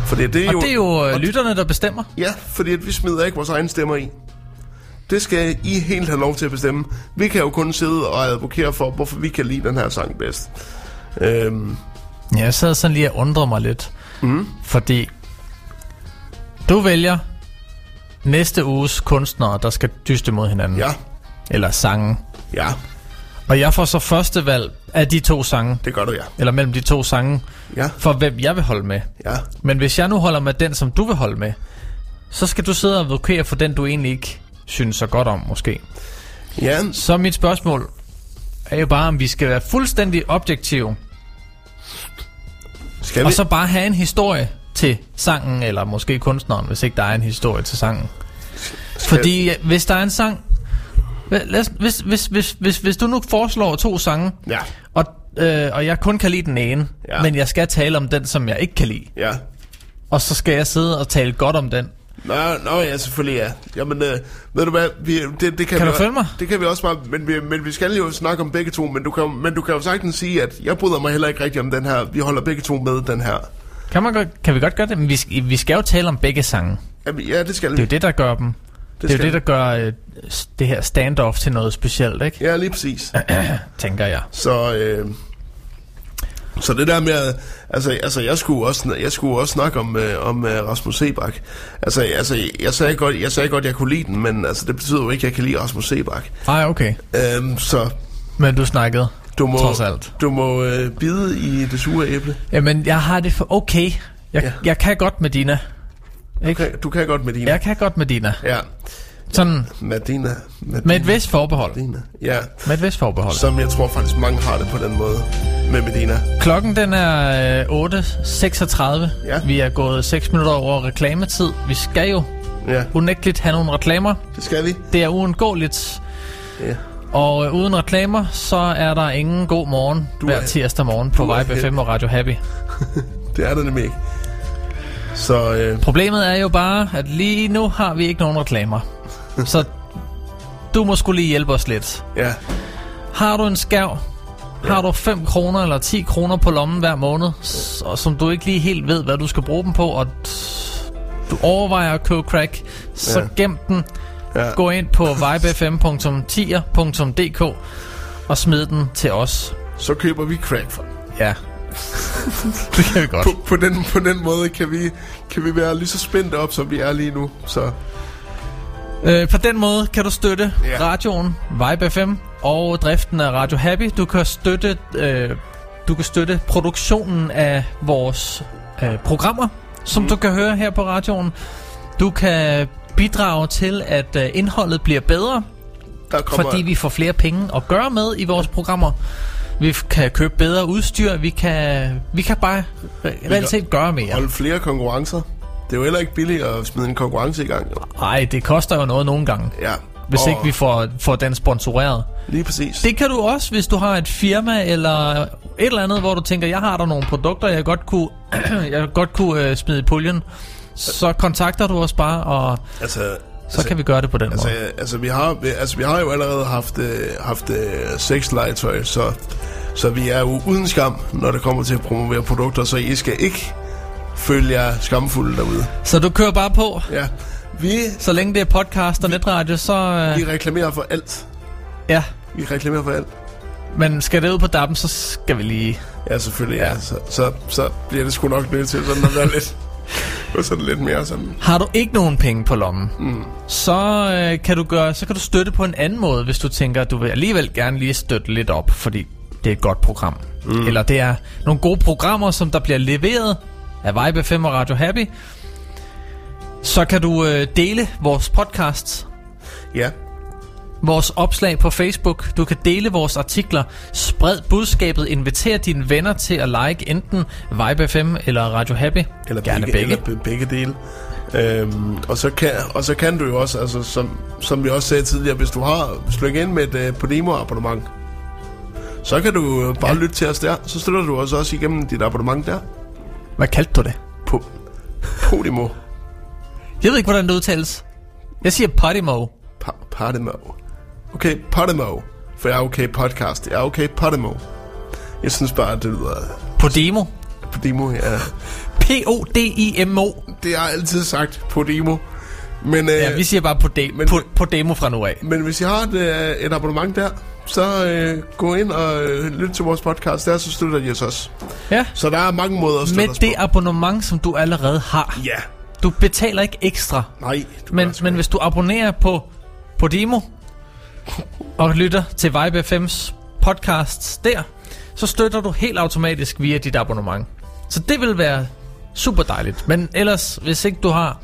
Fordi det er Og jo, det er jo øh, og- lytterne, der bestemmer. Ja, fordi at vi smider ikke vores egne stemmer i. Det skal I helt have lov til at bestemme. Vi kan jo kun sidde og advokere for, hvorfor vi kan lide den her sang bedst. Øhm, Ja, jeg sad sådan lige og undrede mig lidt. Mm. Fordi du vælger næste uges kunstnere, der skal dyste mod hinanden. ja, Eller sange. ja, Og jeg får så første valg af de to sange. det gør du, ja. Eller mellem de to sange. Ja, For hvem jeg vil holde med. ja. Men hvis jeg nu holder med den, som du vil holde med. Så skal du sidde og advokere for den, du egentlig ikke synes så godt om, måske. Ja, Så mit spørgsmål er jo bare, om vi skal være fuldstændig objektive. skal vi? Og så bare have en historie til sangen, eller måske kunstneren, hvis ikke der er en historie til sangen. Fordi ja, hvis der er en sang... Lad os, hvis, hvis, hvis, hvis, hvis du nu foreslår to sange, Ja, og, øh, og jeg kun kan lide den ene, ja. men jeg skal tale om den, som jeg ikke kan lide, ja. og så skal jeg sidde og tale godt om den. Nå, nå ja, selvfølgelig ja. Jamen, øh, ved du hvad, vi, det, det kan, Kan vi, du følge mig? Det kan vi også bare, men vi, men vi skal jo snakke om begge to, men du, kan, men du kan jo sagtens sige, at jeg bryder mig heller ikke rigtig om den her. Vi holder begge to med den her. Kan, man godt, kan vi godt gøre det? Men vi, skal- vi skal jo tale om begge sange. Jamen, ja, det skal Det er vi. jo det, der gør dem. Det, det er jo det, der gør øh, det her standoff til noget specielt, ikke? Ja, lige præcis. Tænker jeg. Så, øh, så det der med, at- altså, altså jeg skulle også, jeg skulle også snakke om, øh, om øh, Rasmus Sebak. Altså, altså jeg, sagde godt, jeg sagde godt, jeg kunne lide den, men altså, det betyder jo ikke, at jeg kan lide Rasmus Sebak. Ej, okay. Øhm, så Men du snakkede. du må, Trods alt. Du må øh, bide i det sure æble. Jamen, jeg har det for okay. Jeg, Ja. jeg kan godt med Dina. Ikke? Okay, du kan godt med dine. Jeg kan godt med Dina. Ja, Sådan med dine. Med, med et vist forbehold. Medina. Ja, Med et vist forbehold. som jeg tror faktisk mange har det på den måde med Medina. Klokken den er øh, 8.36. Ja. Vi er gået 6 minutter over reklametid. Vi skal jo Ja, unægteligt have nogle reklamer. det skal vi. Det er uundgåeligt. Ja. Og øh, uden reklamer, så er der ingen god morgen Du hver er- tirsdag morgen på Vibe helt- FM og Radio Happy. Det er der nemlig ikke. Så øh, Problemet er jo bare, at lige nu har vi ikke nogen reklamer. Så du må skulle lige hjælpe os lidt. ja, Har du en skærv, har du 5 kroner eller 10 kroner på lommen hver måned, og som du ikke lige helt ved, hvad du skal bruge dem på, og du overvejer at købe crack, så Ja. gem den. ja. Gå ind på vibefm.tier.dk og smid den til os. Så køber vi crack for. Ja. det kan vi godt. På, på, den, på den måde kan vi, kan vi være lige så spændte op, som vi er lige nu. Så Øh, på den måde kan du støtte ja. radioen Vibe FM og driften af Radio Happy. Du kan støtte, øh, du kan støtte produktionen af vores øh, programmer, som mm. du kan høre her på radioen. Du kan bidrage til, at øh, indholdet bliver bedre, der kommer... fordi vi får flere penge at gøre med i vores programmer. Vi kan købe bedre udstyr, vi kan, vi kan bare re- reelt set gøre mere. holde flere konkurrencer. Det er jo heller ikke billigt at smide en konkurrence i gang. Nej, det koster jo noget nogle gange, Ja. hvis og ikke vi får, får den sponsoreret. Lige præcis. Det kan du også, hvis du har et firma eller et eller andet, hvor du tænker, jeg har der nogle produkter, jeg godt kunne, jeg godt kunne øh, smide i puljen. Så kontakter du os bare, og Altså, Så kan vi gøre det på den Altså, måde. altså, vi har, vi, altså, vi har jo allerede haft, øh, haft øh, sexlegetøj, så, så vi er jo uden skam, når det kommer til at promovere produkter, så I skal ikke føle jer skamfulde derude. Så du kører bare på. Ja, vi, Så længe det er podcast og netradio, så... vi Øh, reklamerer for alt. ja, Vi reklamerer for alt. men skal det ud på dappen, så skal vi lige... Ja, selvfølgelig, ja. Så, så, så bliver det sgu nok nødt til sådan at være lidt, sådan lidt mere sådan. Har du ikke nogen penge på lommen, mm. så, øh, kan du gøre, så kan du støtte på en anden måde, hvis du tænker, at du vil alligevel gerne lige støtte lidt op, fordi det er et godt program. Mm. Eller det er nogle gode programmer, som der bliver leveret af Vibe 5 og Radio Happy. Så kan du øh, dele vores podcasts, Ja, vores opslag på Facebook. Du kan dele vores artikler. Spred budskabet. Inviter dine venner til at like enten Vibe 5 eller Radio Happy. eller Gerne begge, begge. Eller be- begge dele. Øhm, og, så kan, og så kan du jo også, altså, som, som vi også sagde tidligere, hvis du har slået ind med et uh, Podimo abonnement, så kan du øh, bare ja. lytte til os der. Så støtter du os også igennem dit abonnement der. Hvad kaldte du det? På Podimo. Jeg ved ikke, hvordan det udtales. Jeg siger Podimo. Pa- Podimo. Okay, Podimo. For jeg er okay podcast. Jeg er okay Podimo. Jeg synes bare, det lyder... Podimo. Podimo, ja. P-O-D-I-M-O. Det har jeg altid sagt, Podimo. Men, øh, Ja, vi siger bare Pode- men- po- Podemo fra nu af. Men hvis I har et, øh, et abonnement der, så øh, gå ind og øh, lyt til vores podcast der, så støtter de os også. Ja. Så der er mange måder at støtte Med os det på. abonnement, som du allerede har. Ja. Du betaler ikke ekstra. Nej, du Men, men hvis du abonnerer på Podimo og lytter til Vibe FM's podcasts der, så støtter du helt automatisk via dit abonnement. Så det vil være super dejligt. Men ellers, hvis ikke du har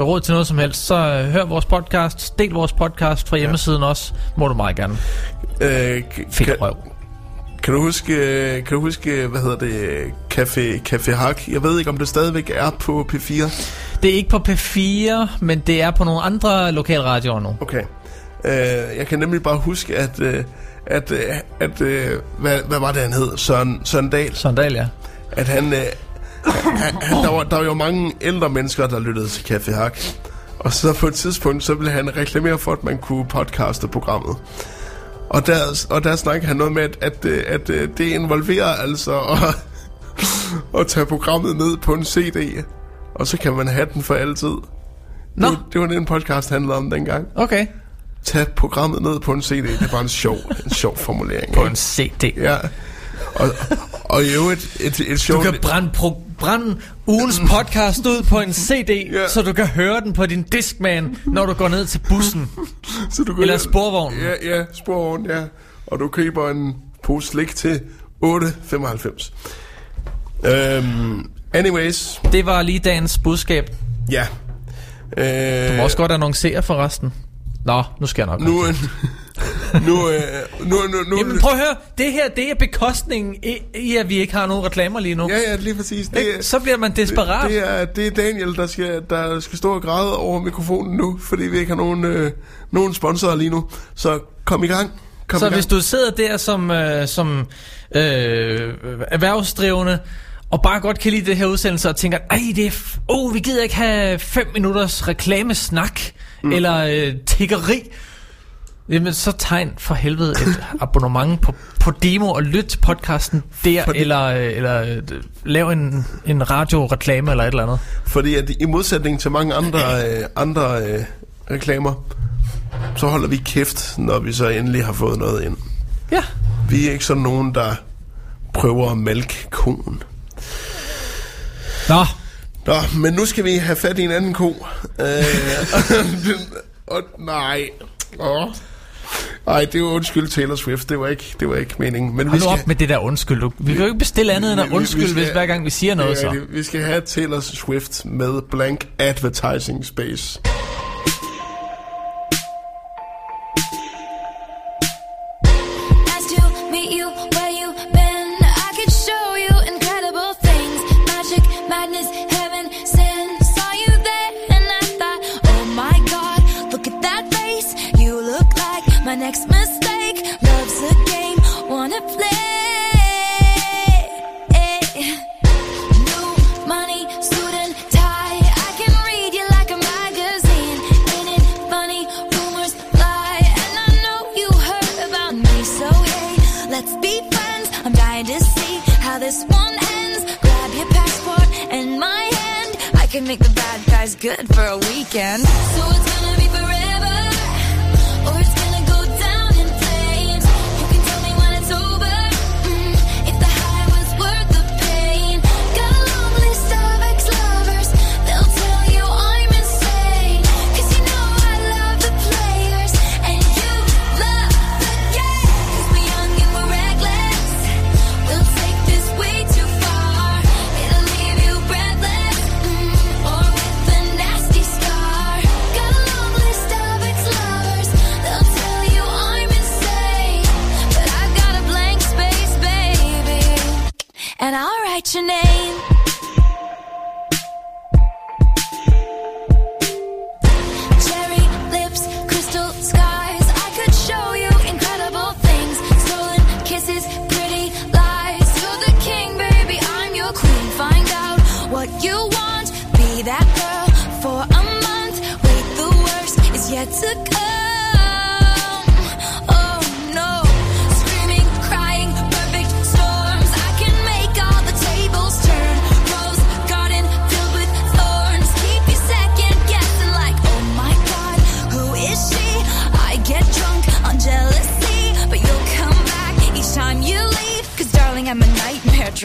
råd til noget som helst, så øh, hør vores podcast, del vores podcast fra hjemmesiden også, må du meget gerne. Øh, Fedt kan, røv. kan, du huske, øh, kan du huske, hvad hedder det, Café, Café Hak? Jeg ved ikke, om det stadigvæk er på P4. Det er ikke på P4, men det er på nogle andre lokalradioer nu. Okay. Øh, jeg kan nemlig bare huske, at, øh, at, øh, at øh, hvad, hvad var det, han hed? Søren, Søren Dahl. Sondal, ja. at han, han, han der, var, der var jo mange ældre mennesker, der lyttede til Café Hak. Og så på et tidspunkt, så ville han reklamere for, at man kunne podcaste programmet. Og der, og der snakker han noget med, at, at, øh, at, at det involverer altså at, at tage programmet ned på en CD. Og så kan man have den for altid. Nå, Det, var- det var det, en podcast handlede om dengang. okay. Tag programmet ned på en CD. Det er bare en sjov, en sjov formulering. På ikke? en CD. Ja. Og, og i øvrigt et, et Du sjovt... kan brænde, pro- brænde ugens podcast ud på en CD, Ja. så du kan høre den på din Discman, når du går ned til bussen. Så du går Eller sporvognen. Ja, ja, sporvognen, ja. Og du køber en pose slik til 8,95. Øhm, anyways, Det var lige dagens budskab. ja. Øh, Du må også godt annoncere forresten. Nå, nu skal jeg nok. nu, nu, øh, nu, nu, nu, Jamen prøv at høre, det her det er bekostningen i, i at vi ikke har nogen reklamer lige nu. Ja, ja, lige præcis. Det, Ikke? Så bliver man desperat. det, er, det er Daniel, der skal, der skal stå og græde over mikrofonen nu, fordi vi ikke har nogen, øh, nogen sponsorer lige nu. Så kom i gang. Kom Så i gang. hvis du sidder der som, øh, som øh, erhvervsdrivende, og bare godt kan lide det her udsendelse, og tænker, ej, det er f- oh, vi gider ikke have 5 minutters reklamesnak, mm. eller øh, tiggeri. Jamen, så tegn for helvede et abonnement på, på Demo og lyt til podcasten der, Fordi- eller, eller lav en, en radioreklame eller et eller andet. Fordi at i modsætning til mange andre, øh, andre øh, reklamer, så holder vi kæft, når vi så endelig har fået noget ind. Ja. Vi er ikke sådan nogen, der prøver at mælke konen. Nå, Nå, men nu skal vi have fat i en anden ko. Øh, den- og, nej. Åh. Nej, det var undskyld Taylor Swift. Det var ikke, det var ikke meningen. Men hold vi skal, op med det der undskyld. Du, vi kan jo ikke bestille andet end at vi undskyld, skal- hvis hver gang vi siger noget, er så. Vi skal have Taylor Swift med blank advertising space. my next mistake. Love's a game, wanna play. New money, student tie. I can read you like a magazine. Ain't it funny? Rumors fly, and I know you heard about me, so hey, let's be friends. I'm dying to see how this one ends. Grab your passport and my hand. I can make the bad guys good for a weekend. So it's your name.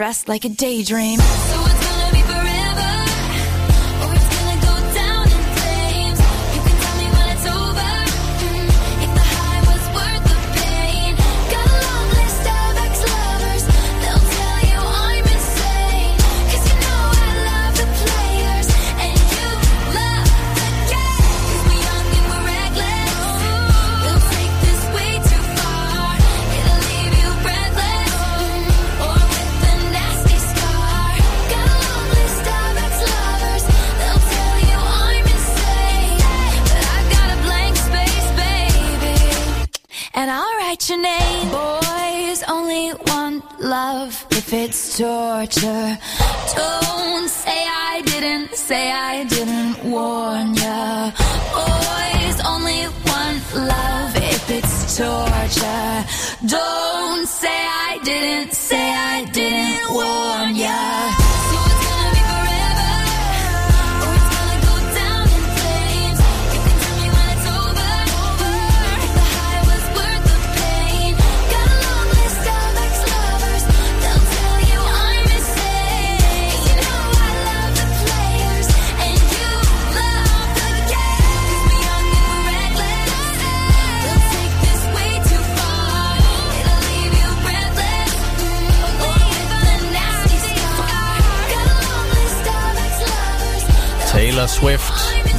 Dressed like a daydream. So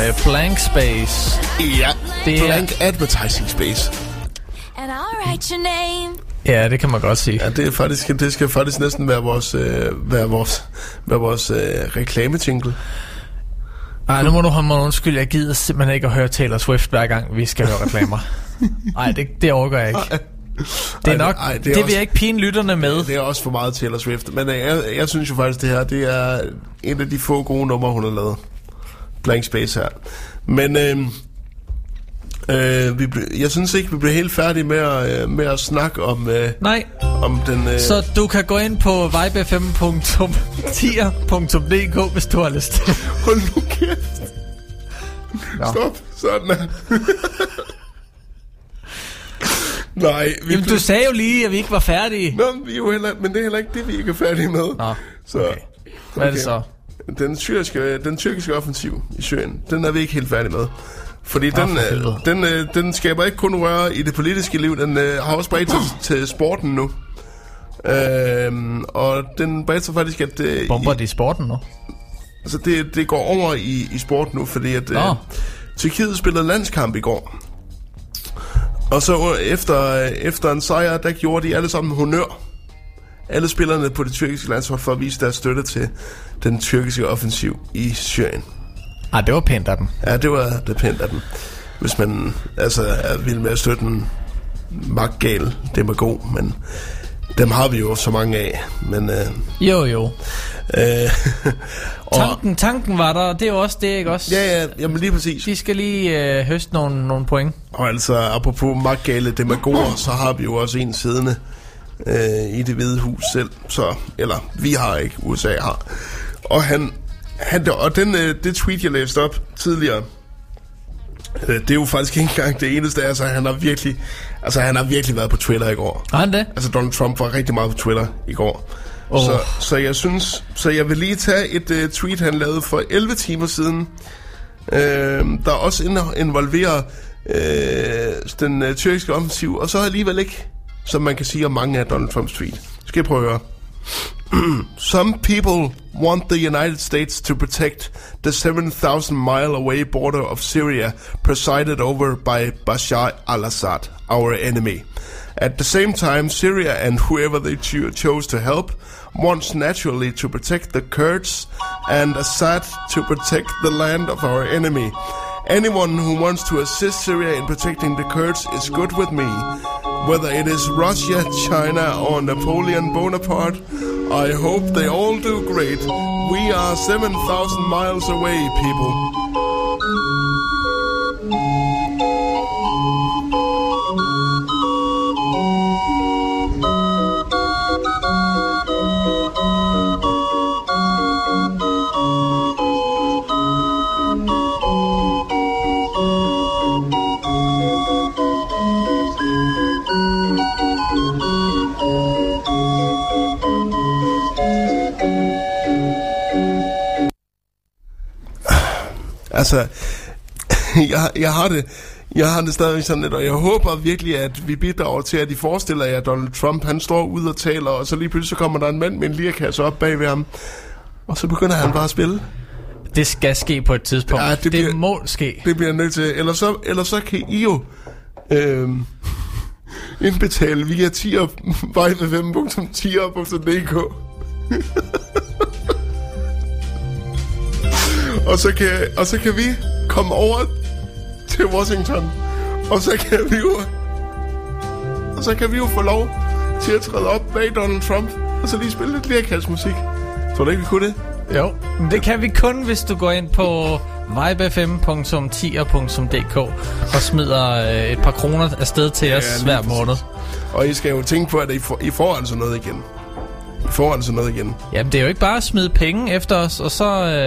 med Blank Space. Ja, Det er- blank advertising space. And I'll write your name. Ja, det kan man godt sige. Ja, det, er faktisk, det skal faktisk næsten være vores, øh, være vores, være vores øh, reklametingle. Ej, nu må du have mig undskyld. Jeg gider simpelthen ikke at høre Taylor Swift, hver gang vi skal høre reklamer. Nej, det, det overgår jeg ikke. Det er Ej, nok, ej, det, det vil også- jeg ikke pine lytterne med. Det er også for meget Taylor Swift. Men øh, jeg, jeg synes jo faktisk, det her det er en af de få gode numre, hun har lavet. Blank Space her. Men øh, øh, vi ble, jeg synes ikke, vi blev helt færdige med at, øh, med at snakke om, øh, Nej, om den... Øh, så du kan gå ind på vibe5.tier.dk, hvis du har lyst. Hold nu kæft. Stop. Sådan er. Nej, vi Jamen, du sagde jo lige, at vi ikke var færdige. Nå, men vi er jo heller, men det er heller ikke det, vi ikke er færdige med. Nå, så, okay. Hvad er det så? Den, syriske, den tyrkiske offensiv i Syrien, den er vi ikke helt færdige med. Fordi Nå, den, for øh, helvede. den, øh, den skaber ikke kun røre i det politiske liv, den øh, har også bredt sig til sporten nu. Øhm, og den bredt sig faktisk, at øh, Bomber i, de sporten nu? altså det, det går over i, i sport nu, fordi at øh. Tyrkiet spillede landskamp i går. Og så efter, efter en sejr, der gjorde de alle sammen honør. Alle spillerne på det tyrkiske landshold for at vise deres støtte til den tyrkiske offensiv i Syrien. Ej, det var pænt af dem. Ja, det var det pænt af dem. Hvis man altså er vild med at støtte en magtgal demagog, men dem har vi jo så mange af. Men, øh, Jo, jo. øh, og, Tanken, tanken var der, det er jo også det, ikke også? ja, ja, jamen lige præcis. De skal lige øh, høste nogle, nogle point. Og altså, apropos magtgale demagoger, så har vi jo også en siddende øh, i det hvide hus selv. Så, eller vi har ikke, USA har. Og han, han og den, øh, det tweet, jeg læste op tidligere, øh, det er jo faktisk ikke engang det eneste. Altså, han har virkelig, altså, han har virkelig været på Twitter i går. Har han det? Altså, Donald Trump var rigtig meget på Twitter i går. Åh. Så, så jeg synes, så jeg vil lige tage et uh, tweet, han lavede for 11 timer siden, øh, der også involverer øh, den uh, tyrkiske offensiv, og så alligevel ikke, som man kan sige om mange af Donald Trumps tweet. Skal jeg prøve at høre? Some people want the United States to protect the 7,000 mile away border of Syria presided over by Bashar al Assad, our enemy. At the same time, Syria and whoever they cho- chose to help wants naturally to protect the Kurds and Assad to protect the land of our enemy. Anyone who wants to assist Syria in protecting the Kurds is good with me. Whether it is Russia, China, or Napoleon Bonaparte, I hope they all do great. We are 7,000 miles away, people. Altså, jeg, jeg har det... Jeg har det stadigvæk sådan lidt, og jeg håber virkelig, at vi bidrager til, at I forestiller jer, at Donald Trump, han står ude og taler, og så lige pludselig så kommer der en mand med en lirakasse op bag ved ham, og så begynder han bare at spille. Det skal ske på et tidspunkt. Ja, det det, bliver- må ske. Det bliver nødt til. Eller så, eller så kan I jo øhm, indbetale via tier.vejvfm.tier.dk og, så kan, og så kan vi komme over til Washington. Og så kan vi jo og så kan vi jo få lov til at træde op bag Donald Trump og så lige spille lidt lirakassmusik. Tror du ikke, vi kunne det? Jo, det kan vi kun, hvis du går ind på vibefm.tier.dk og smider øh, et par kroner afsted til os lige hver måned. Og I skal jo tænke på, at I får, I får altså noget igen. Får altså noget igen. Jamen, det er jo ikke bare at smide penge efter os, og så,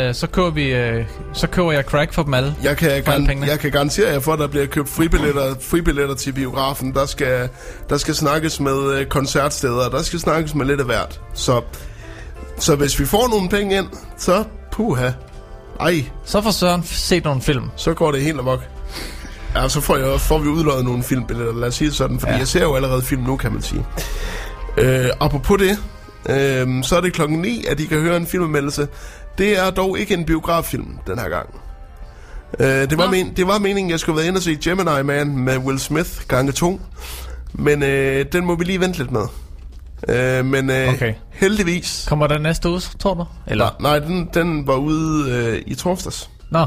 øh, så, køber, vi, øh, så køber jeg crack for dem alle. Jeg kan, For alle pengene. jeg kan garantere jer for, at der bliver købt fribilletter, fribilletter til biografen. Der skal, der skal snakkes med øh, koncertsteder, der skal snakkes med lidt af hvert. Så, så hvis vi får nogle penge ind, så puha. Ej, Så får Søren set nogle film. så går det helt amok. Ja, så får, jeg, får vi udløjet nogle filmbilletter, lad os sige det sådan, fordi. Ja. jeg ser jo allerede film nu, kan man sige. Øh, apropos det, øh, så er det klokken 9, at I kan høre en filmanmeldelse. Det er dog ikke en biograffilm den her gang. Øh, det, var men, det var meningen, jeg skulle være inde og se Gemini Man med Will Smith gange 2. Men øh, den må vi lige vente lidt med. Øh, men øh, Okay. heldigvis... Kommer der næste uge, tror du? Eller? Nej, nej den, den var ude øh, i torsdags. Nå,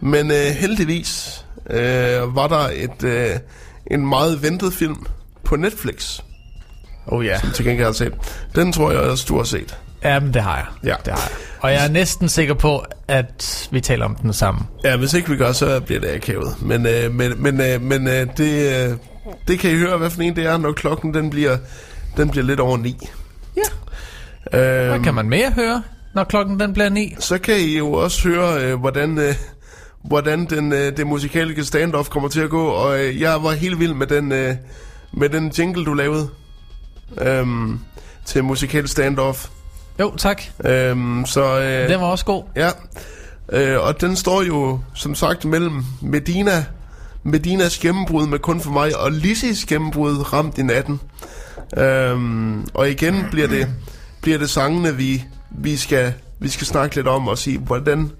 Men øh, heldigvis øh, var der et øh, en meget ventet film på Netflix, oh ja. til gengæld har set. Den tror jeg også, du har set. Jamen, det har jeg. Ja. Det har jeg. Og jeg er næsten sikker på, at vi taler om den samme. Ja, hvis ikke vi gør, så bliver det akavet. Men, øh, men, men, øh, men øh, det, øh, det kan I høre, hvad for en det er, når klokken den bliver, den bliver lidt over ni. Ja. Øh, Hvad kan man mere høre, når klokken den bliver ni? så kan I jo også høre, øh, hvordan, øh, hvordan den, øh, det musikalske standoff kommer til at gå. Og øh, jeg var helt vild med den, øh, med den jingle, du lavede øhm, til musikal standoff. Jo, tak. Øhm, så øh, Den var også god. ja, øh, og den står jo som sagt mellem Medina, Medinas gennembrud med kun for mig og Lissis gennembrud ramt i natten. Øhm, og igen bliver det bliver det sangene vi vi skal vi skal snakke lidt om og sige hvordan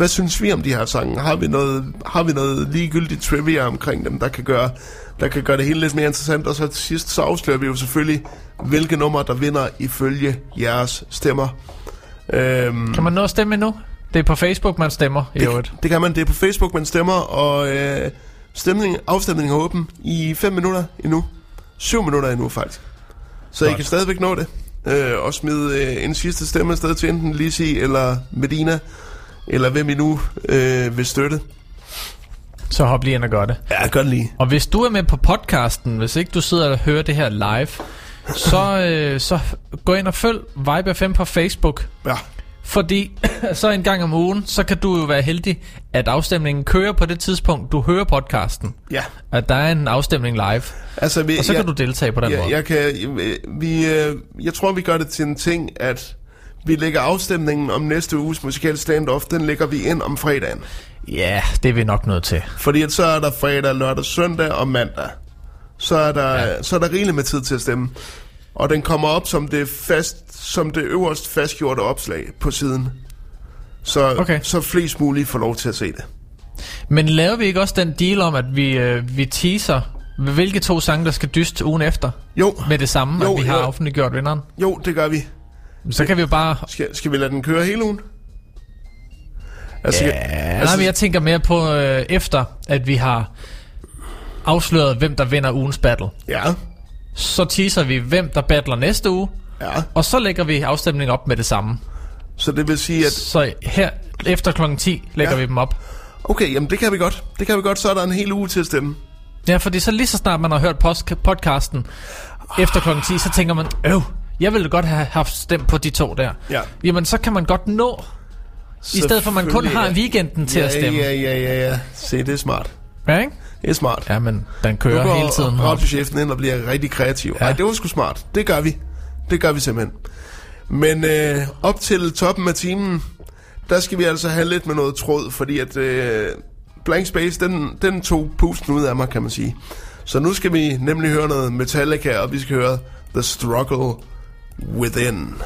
hvad synes vi om de her sange? Har vi noget har vi noget ligegyldigt trivia omkring dem der kan gøre der kan gøre det hele lidt mere interessant og så til sidst så afslører vi jo selvfølgelig hvilke numre der vinder ifølge jeres stemmer. Øhm, Kan man nå at stemme endnu? Det er på Facebook, man stemmer i øvrigt. det, det kan man. Det er på Facebook, man stemmer, og øh, stemning, afstemningen er åben i 5 minutter endnu. 7 minutter endnu, faktisk. Så I Godt. kan stadigvæk nå det. Øh, og smide øh, en sidste stemme afsted til enten Lizzie eller Medina, eller hvem I nu øh, vil støtte. Så hop lige ind og gør det. Ja, gør det lige. Og hvis du er med på podcasten, hvis ikke du sidder og hører det her live, så, øh, så gå ind og følg Vibe FM på Facebook. Ja. Fordi så en gang om ugen, så kan du jo være heldig, at afstemningen kører på det tidspunkt, du hører podcasten. Ja. At der er en afstemning live. Altså, vi, Og så jeg, kan du deltage på den jeg, måde. jeg, kan, vi, øh, jeg tror, vi gør det til en ting, at vi lægger afstemningen om næste uges musikal stand-off, den lægger vi ind om fredagen. Ja, det er vi nok nødt til. Fordi at så er der fredag, lørdag, søndag og mandag. Så er der, ja. så er der rigeligt med tid til at stemme. Og den kommer op som det, fast, som det øverst fastgjorte opslag på siden. Så, Okay. så flest muligt får lov til at se det. Men laver vi ikke også den deal om, at vi, øh, vi teaser, hvilke to sange, der skal dyste ugen efter? Jo, Med det samme, Jo, at vi har jo. offentliggjort vinderen? jo, det gør vi. Så kan vi jo bare... Skal, skal vi lade den køre hele ugen? Altså, Ja, altså, nej, men jeg tænker mere på øh, efter, at vi har afsløret, hvem der vinder ugens battle. Ja, Så teaser vi, hvem der battler næste uge, ja. og så lægger vi afstemningen op med det samme. Så det vil sige, at... Så her efter klokken 10 lægger Ja. vi dem op. Okay, jamen det kan vi godt. Det kan vi godt, så er der en hel uge til at stemme. Ja, fordi så lige så snart man har hørt podcasten efter klokken 10, så tænker man, øv, jeg ville godt have haft stemt på de to der. Ja. Jamen, så kan man godt nå, i stedet for at man kun har weekenden til ja, at stemme. Ja, ja, ja, ja. Se, det er smart. Ja, ikke? Det er smart. Ja, men den kører nu hele tiden. går op. radiochefen ind og bliver rigtig kreativ. Ja. Ej, det var sgu smart. Det gør vi. Det gør vi simpelthen. Men øh, op til toppen af timen, der skal vi altså have lidt med noget tråd, fordi at øh, Blank Space, den, den tog pusten ud af mig, kan man sige. Så nu skal vi nemlig høre noget Metallica, og vi skal høre The Struggle Within.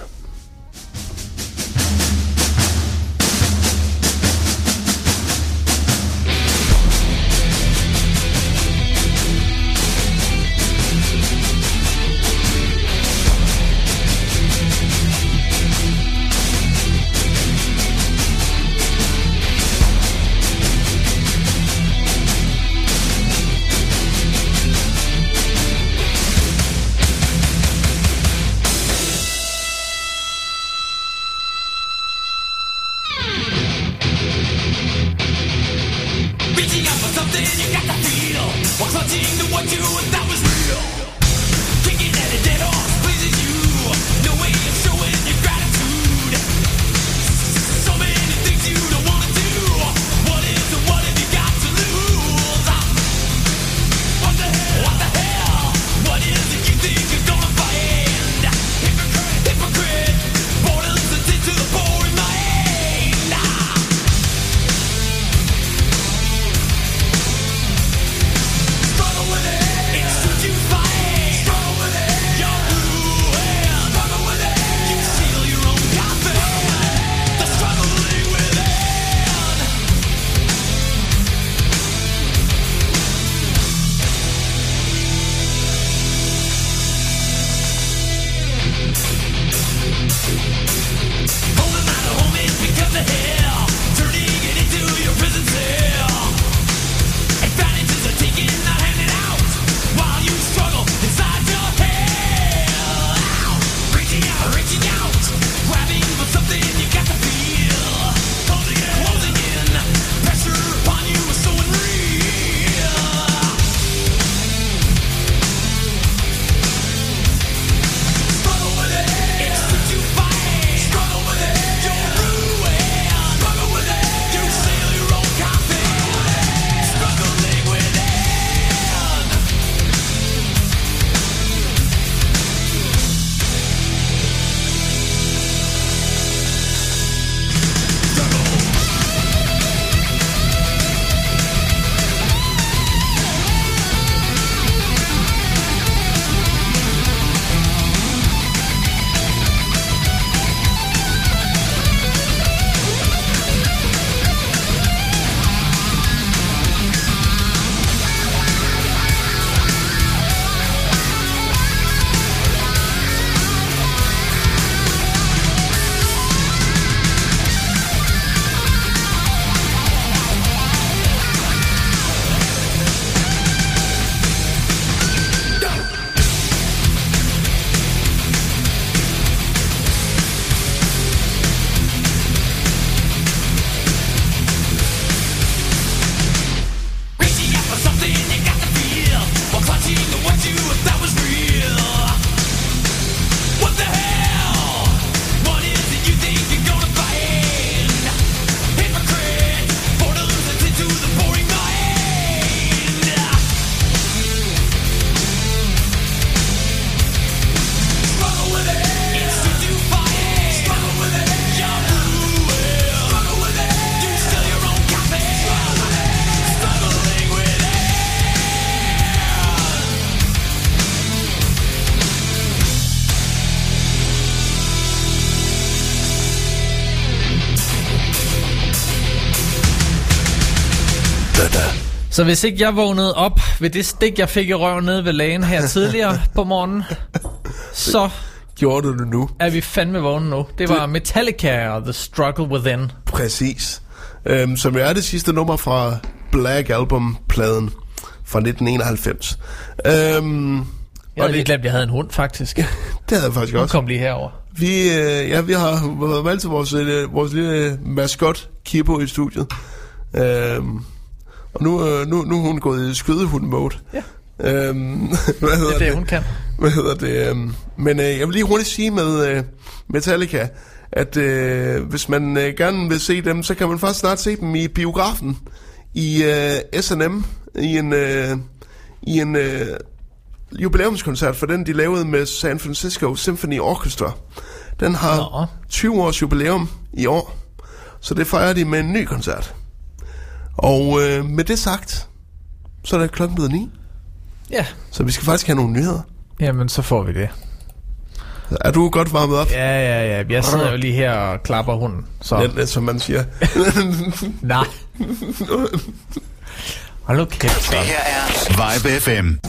Så hvis ikke jeg vågnede op ved det stik, jeg fik i røven nede ved lægen her tidligere på morgenen, så Gjorde du det nu? er vi fandme vågne nu. Det var Metallica og The Struggle Within. Præcis. Øhm, som er det sidste nummer fra Black Album-pladen fra 1991. Øhm, Jeg havde lige det, glemt, at jeg havde en hund, faktisk. det havde jeg faktisk Hun også. kom lige herover. Vi, øh, ja, vi har været valgt til vores, øh, vores lille maskot, Kibo, i studiet. Øhm, og nu, øh, nu, nu er hun gået i skydehund-mode. Ja. Øhm, hvad hedder Det er det, hun kan. Hvad hedder det? øhm, Men øh, jeg vil lige hurtigt sige med øh, Metallica, at øh, hvis man øh, gerne vil se dem, så kan man faktisk snart se dem i biografen i øh, S&M i en øh, i en øh, jubilæumskoncert for den de lavede med San Francisco Symphony Orchestra. Den har Nå. 20 års jubilæum i år, så det fejrer de med en ny koncert. Og øh, med det sagt, så er det klokken blevet ni, Ja, så vi skal faktisk have nogle nyheder. jamen så får vi det. Er du godt varmet op? Ja, ja, ja. Jeg sidder jo lige her og klapper hunden. Så Ja, det, som man siger. nej. Hold nu kæft, så. Det her er Vibe FM.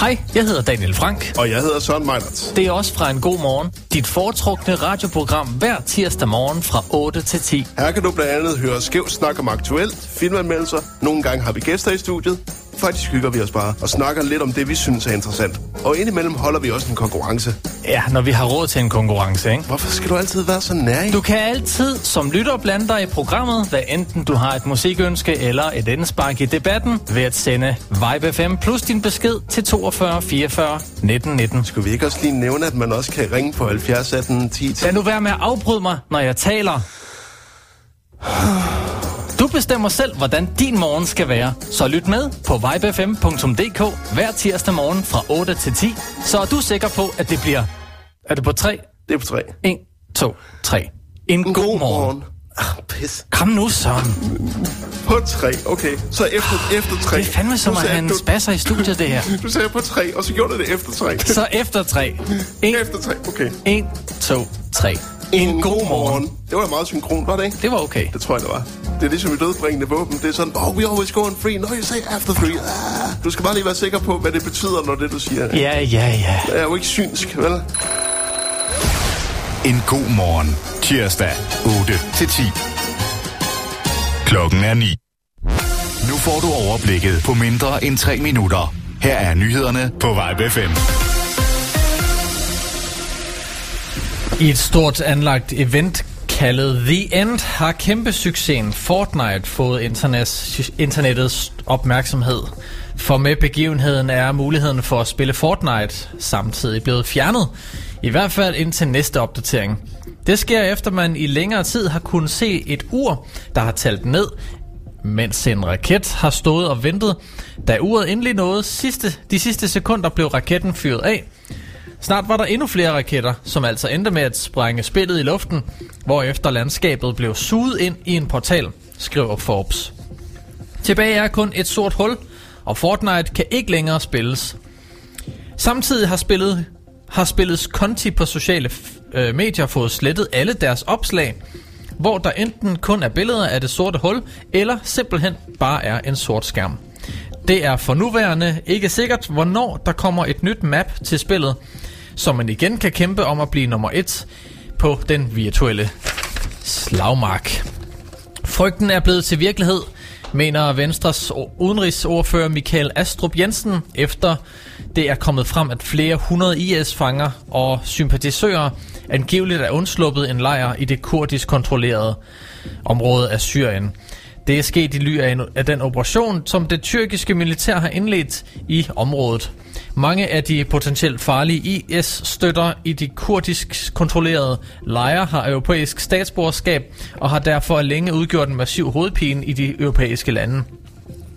Hej, jeg hedder Daniel Frank. og jeg hedder Søren Meinerts. Det er også fra en god morgen. Dit foretrukne radioprogram hver tirsdag morgen fra 8 til 10. Her kan du blandt andet høre skæv snak om aktuelt, filmanmeldelser. Nogle gange har vi gæster i studiet. Faktisk hygger vi os bare og snakker lidt om det, vi synes er interessant. Og indimellem holder vi også en konkurrence. Ja, når vi har råd til en konkurrence, ikke? Hvorfor skal du altid være så nær? Du kan altid som lytter blande dig i programmet, hvad enten du har et musikønske eller et indspark i debatten, ved at sende Vibe FM plus din besked til 42 44 19 19. Skulle vi ikke også lige nævne, at man også kan ringe på 70 18 10 10? Lad nu være med at afbryde mig, når jeg taler. Du bestemmer selv, hvordan din morgen skal være. Så lyt med på vibefm.dk hver tirsdag morgen fra 8 til 10. Så er du sikker på, at det bliver... Er det på 3? Det er på 3. 1, 2, 3. En, en god, morgen. Ah, pis. Kom nu, Søren. På 3, okay. Så efter, efter 3. Det er fandme som at en du, spasser i studiet, det her. du sagde på 3, og så gjorde du det efter 3. Så efter 3. 1, efter 3, okay. 1 2, 3. En god morgen. Det var meget synkron, var det ikke? Det var okay. Det tror jeg, det var. Det er ligesom i dødbringende våben. Det er sådan, oh, we always go on free. No, you say after free. Ah. Du skal bare lige være sikker på, hvad det betyder, når det du siger. Ja, ja, ja. Jeg er jo ikke synsk, vel? En god morgen. Tirsdag 8 til 10. Klokken er 9. Nu får du overblikket på mindre end 3 minutter. Her er nyhederne på Vibe FM. I et stort anlagt event kaldet The End har kæmpe succesen Fortnite fået internettets opmærksomhed. For med begivenheden er muligheden for at spille Fortnite samtidig blevet fjernet. I hvert fald indtil næste opdatering. Det sker efter man i længere tid har kunnet se et ur, der har talt ned, mens en raket har stået og ventet. Da uret endelig nåede sidste, de sidste sekunder, blev raketten fyret af. Snart var der endnu flere raketter, som altså endte med at sprænge spillet i luften, hvorefter landskabet blev suget ind i en portal, skriver Forbes. Tilbage er kun et sort hul, og Fortnite kan ikke længere spilles. Samtidig har spillet har spillets konti på sociale øh, medier fået slettet alle deres opslag, hvor der enten kun er billeder af det sorte hul, eller simpelthen bare er en sort skærm. Det er for nuværende ikke sikkert, hvornår der kommer et nyt map til spillet, så man igen kan kæmpe om at blive nummer et på den virtuelle slagmark. Frygten er blevet til virkelighed, mener Venstres udenrigsordfører Michael Astrup Jensen, efter det er kommet frem, at flere hundrede IS-fanger og sympatisører angiveligt er undsluppet en lejr i det kurdisk kontrollerede område af Syrien. Det er sket i ly af, en, af den operation, som det tyrkiske militær har indledt i området. Mange af de potentielt farlige IS-støtter i de kurdisk kontrollerede lejre har europæisk statsborgerskab og har derfor længe udgjort en massiv hovedpine i de europæiske lande.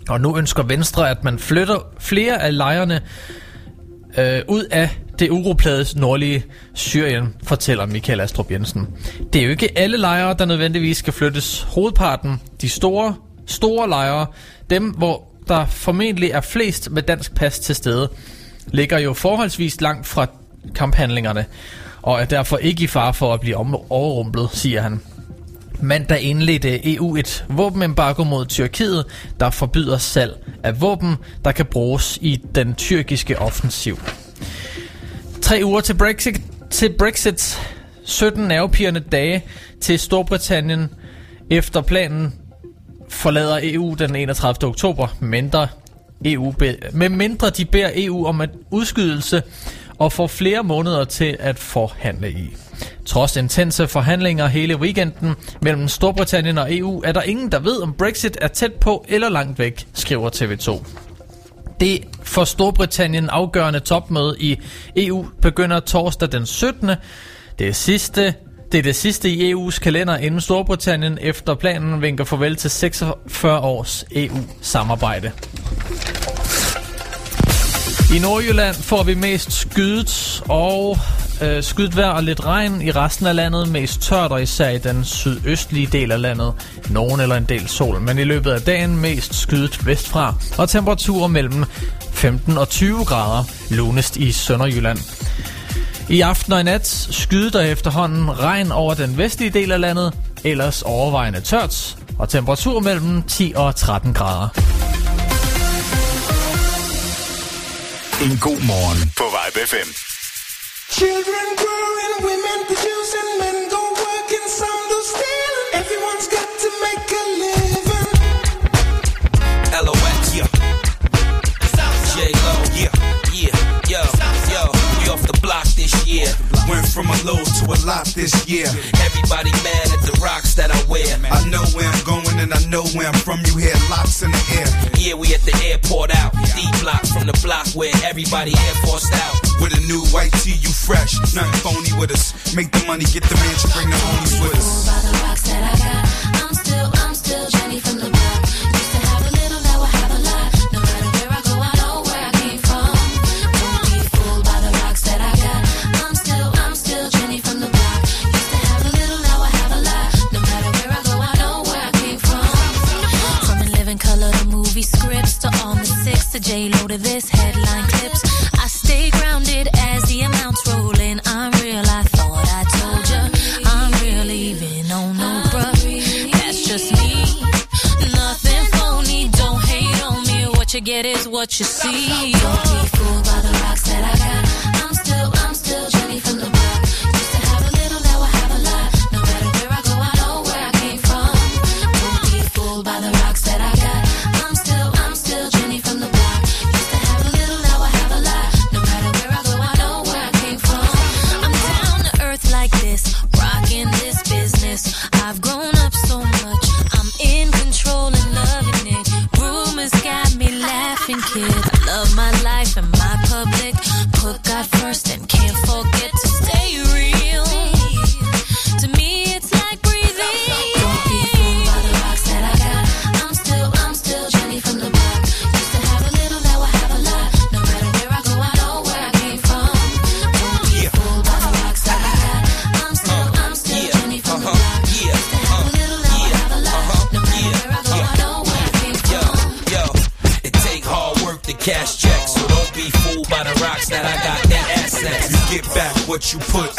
Og nu ønsker Venstre, at man flytter flere af lejrene øh, ud af det uroplades nordlige Syrien, fortæller Michael Astrup Jensen. Det er jo ikke alle lejre, der nødvendigvis skal flyttes. Hovedparten, de store, store lejre, dem hvor der formentlig er flest med dansk pas til stede, ligger jo forholdsvis langt fra kamphandlingerne, og er derfor ikke i fare for at blive overrumplet, siger han. Mandag indledte EU et våbenembargo mod Tyrkiet, der forbyder salg af våben, der kan bruges i den tyrkiske offensiv. Tre uger til Brexit, til Brexit 17 nervepirrende dage til Storbritannien efter planen forlader EU den 31. oktober, mindre EU be- med mindre de beder EU om en udskydelse og får flere måneder til at forhandle i. Trods intense forhandlinger hele weekenden mellem Storbritannien og EU, er der ingen, der ved, om Brexit er tæt på eller langt væk, skriver TV2. Det for Storbritannien afgørende topmøde i EU begynder torsdag den 17. Det er sidste det er det sidste i EU's kalender, inden Storbritannien efter planen vinker farvel til 46 års EU-samarbejde. I Nordjylland får vi mest skydet og øh, skydet vejr og lidt regn. I resten af landet mest tørt, og især i den sydøstlige del af landet. Nogen eller en del sol, men i løbet af dagen mest skydet vestfra. Og temperaturer mellem 15 og 20 grader lunest i Sønderjylland. I aften og i nat skyder der efterhånden regn over den vestlige del af landet, ellers overvejende tørt, og temperatur mellem 10 og 13 grader. En god morgen på Vibe FM. Children growing, women producing, men go working, some do stealing. Everyone's got to make a living. LOX, yeah. J Lo, yeah, off the block this year. Went from a low to a lot this year. Everybody mad at the rocks that I wear. I know where I'm going and I know where I'm from. You hear locks in the air. Yeah, we at the airport out. D block from the block where everybody air forced out. With a new white tee, you fresh. Nothing phony with us. Make the money, get the mansion, bring the homies with us. By the rocks that I got, I'm still, I'm still Jenny from the block. To J Lo to this headline clips. I stay grounded as the amounts roll in. I'm real, I thought I told ya. I'm real, even on no bruh. That's just me. Nothing phony, don't hate on me. What you get is what you see. You put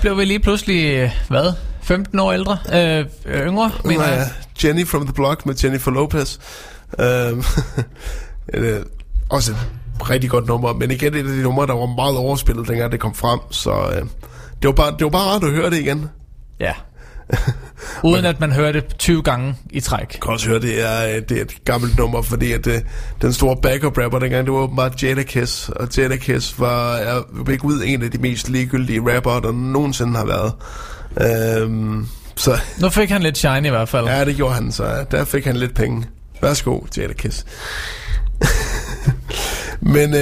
blev vi lige pludselig, øh, hvad, 15 år ældre? Øh, yngre, mener Ja, jeg. Jenny from the Block med Jennifer Lopez. Øhm, øh, også et rigtig godt nummer, men igen et af de numre, der var meget overspillet, dengang det kom frem, så øh, det, var bare, det var bare rart at høre det igen. Ja. Uden at man hører det 20 gange i træk. kan også høre, det er, øh, det er et gammelt nummer, fordi at, øh, den store backup rapper dengang, det var åbenbart Jadakiss, og Jadakiss var, er ikke ud en af de mest ligegyldige rapper, der nogensinde har været. Øhm, så Nu fik han lidt shine i hvert fald. ja, det gjorde han, så der fik han lidt penge. Værsgo, Jadakiss. Men øh,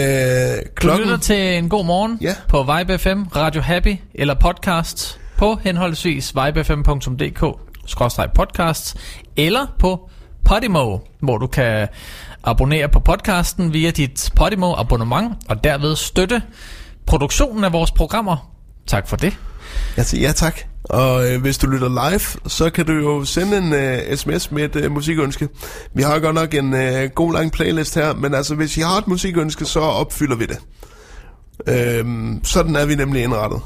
Du klokken... lytter til en god morgen Ja. på Vibe FM, Radio Happy eller podcast på henholdsvis vibefm.dk podcast eller på Podimo, hvor du kan abonnere på podcasten via dit Podimo abonnement og derved støtte produktionen af vores programmer. Tak for det. Jeg siger ja tak. Og øh, hvis du lytter live, så kan du jo sende en øh, sms med et øh, musikønske. Vi har godt nok en øh, god lang playlist her, men altså hvis I har et musikønske, så opfylder vi det. Øh, sådan er vi nemlig indrettet.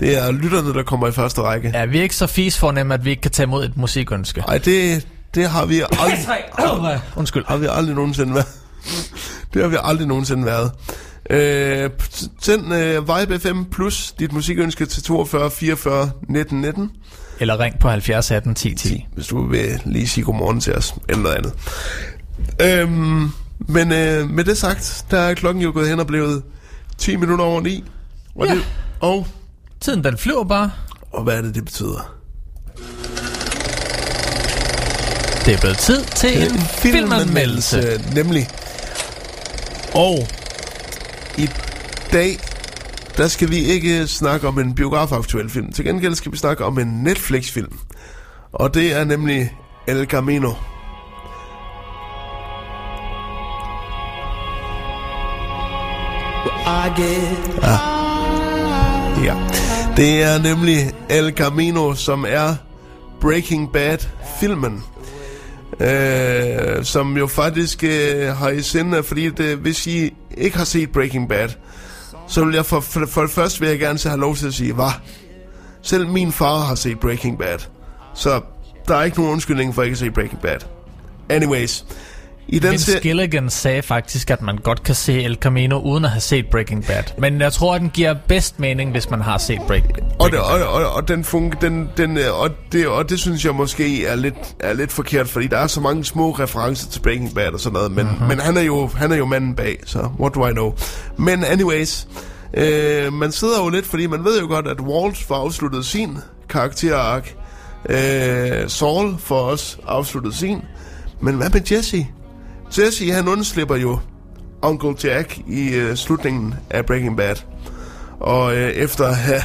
Det er lytterne, der kommer i første række. Ja, vi er ikke så fis fornemme, at vi ikke kan tage imod et musikønske. Nej, det, det har vi aldrig, Undskyld. har vi aldrig nogensinde været. Det har vi aldrig nogensinde været. Øh, send øh, Vibe FM plus dit musikønske til 42 44 19 19. Eller ring på 70 18 10 10. hvis du vil lige sige godmorgen til os, eller noget andet. Øhm, men øh, med det sagt, der er klokken jo gået hen og blevet 10 minutter over 9. Og, Ja. det, og, Tiden den flyver bare. og hvad er det, det betyder? Det er blevet tid til en filmanmeldelse. Nemlig. Og i dag, der skal vi ikke snakke om en biografaktuel film. Til gengæld skal vi snakke om en Netflix-film. Og det er nemlig El Camino. Ja, det er nemlig El Camino, som er Breaking Bad-filmen. Øh, som jo faktisk øh, har i sinde, fordi det, hvis I ikke har set Breaking Bad, så vil jeg for, for, for det første vil jeg gerne have lov til at sige, hvad? Selv min far har set Breaking Bad. Så der er ikke nogen undskyldning for ikke at se Breaking Bad. Anyways. I den Vince se- Gilligan sagde faktisk, at man godt kan se El Camino uden at have set Breaking Bad. Men jeg tror, at den giver bedst mening, hvis man har set Breaking Bad. Og, det, og, og, og den fun, den, den, øh, og, det, og det synes jeg måske er lidt, er lidt forkert, fordi der er så mange små referencer til Breaking Bad og sådan noget, men, mm-hmm. men han, er jo, han er jo manden bag, så what do I know. Men anyways, øh, man sidder jo lidt, fordi man ved jo godt, at Walt får afsluttet sin karakterark, øh, Saul får også afsluttet sin, men hvad med Jesse? Jesse, han undslipper jo Uncle Jack i øh, slutningen af Breaking Bad. Og øh, efter at have,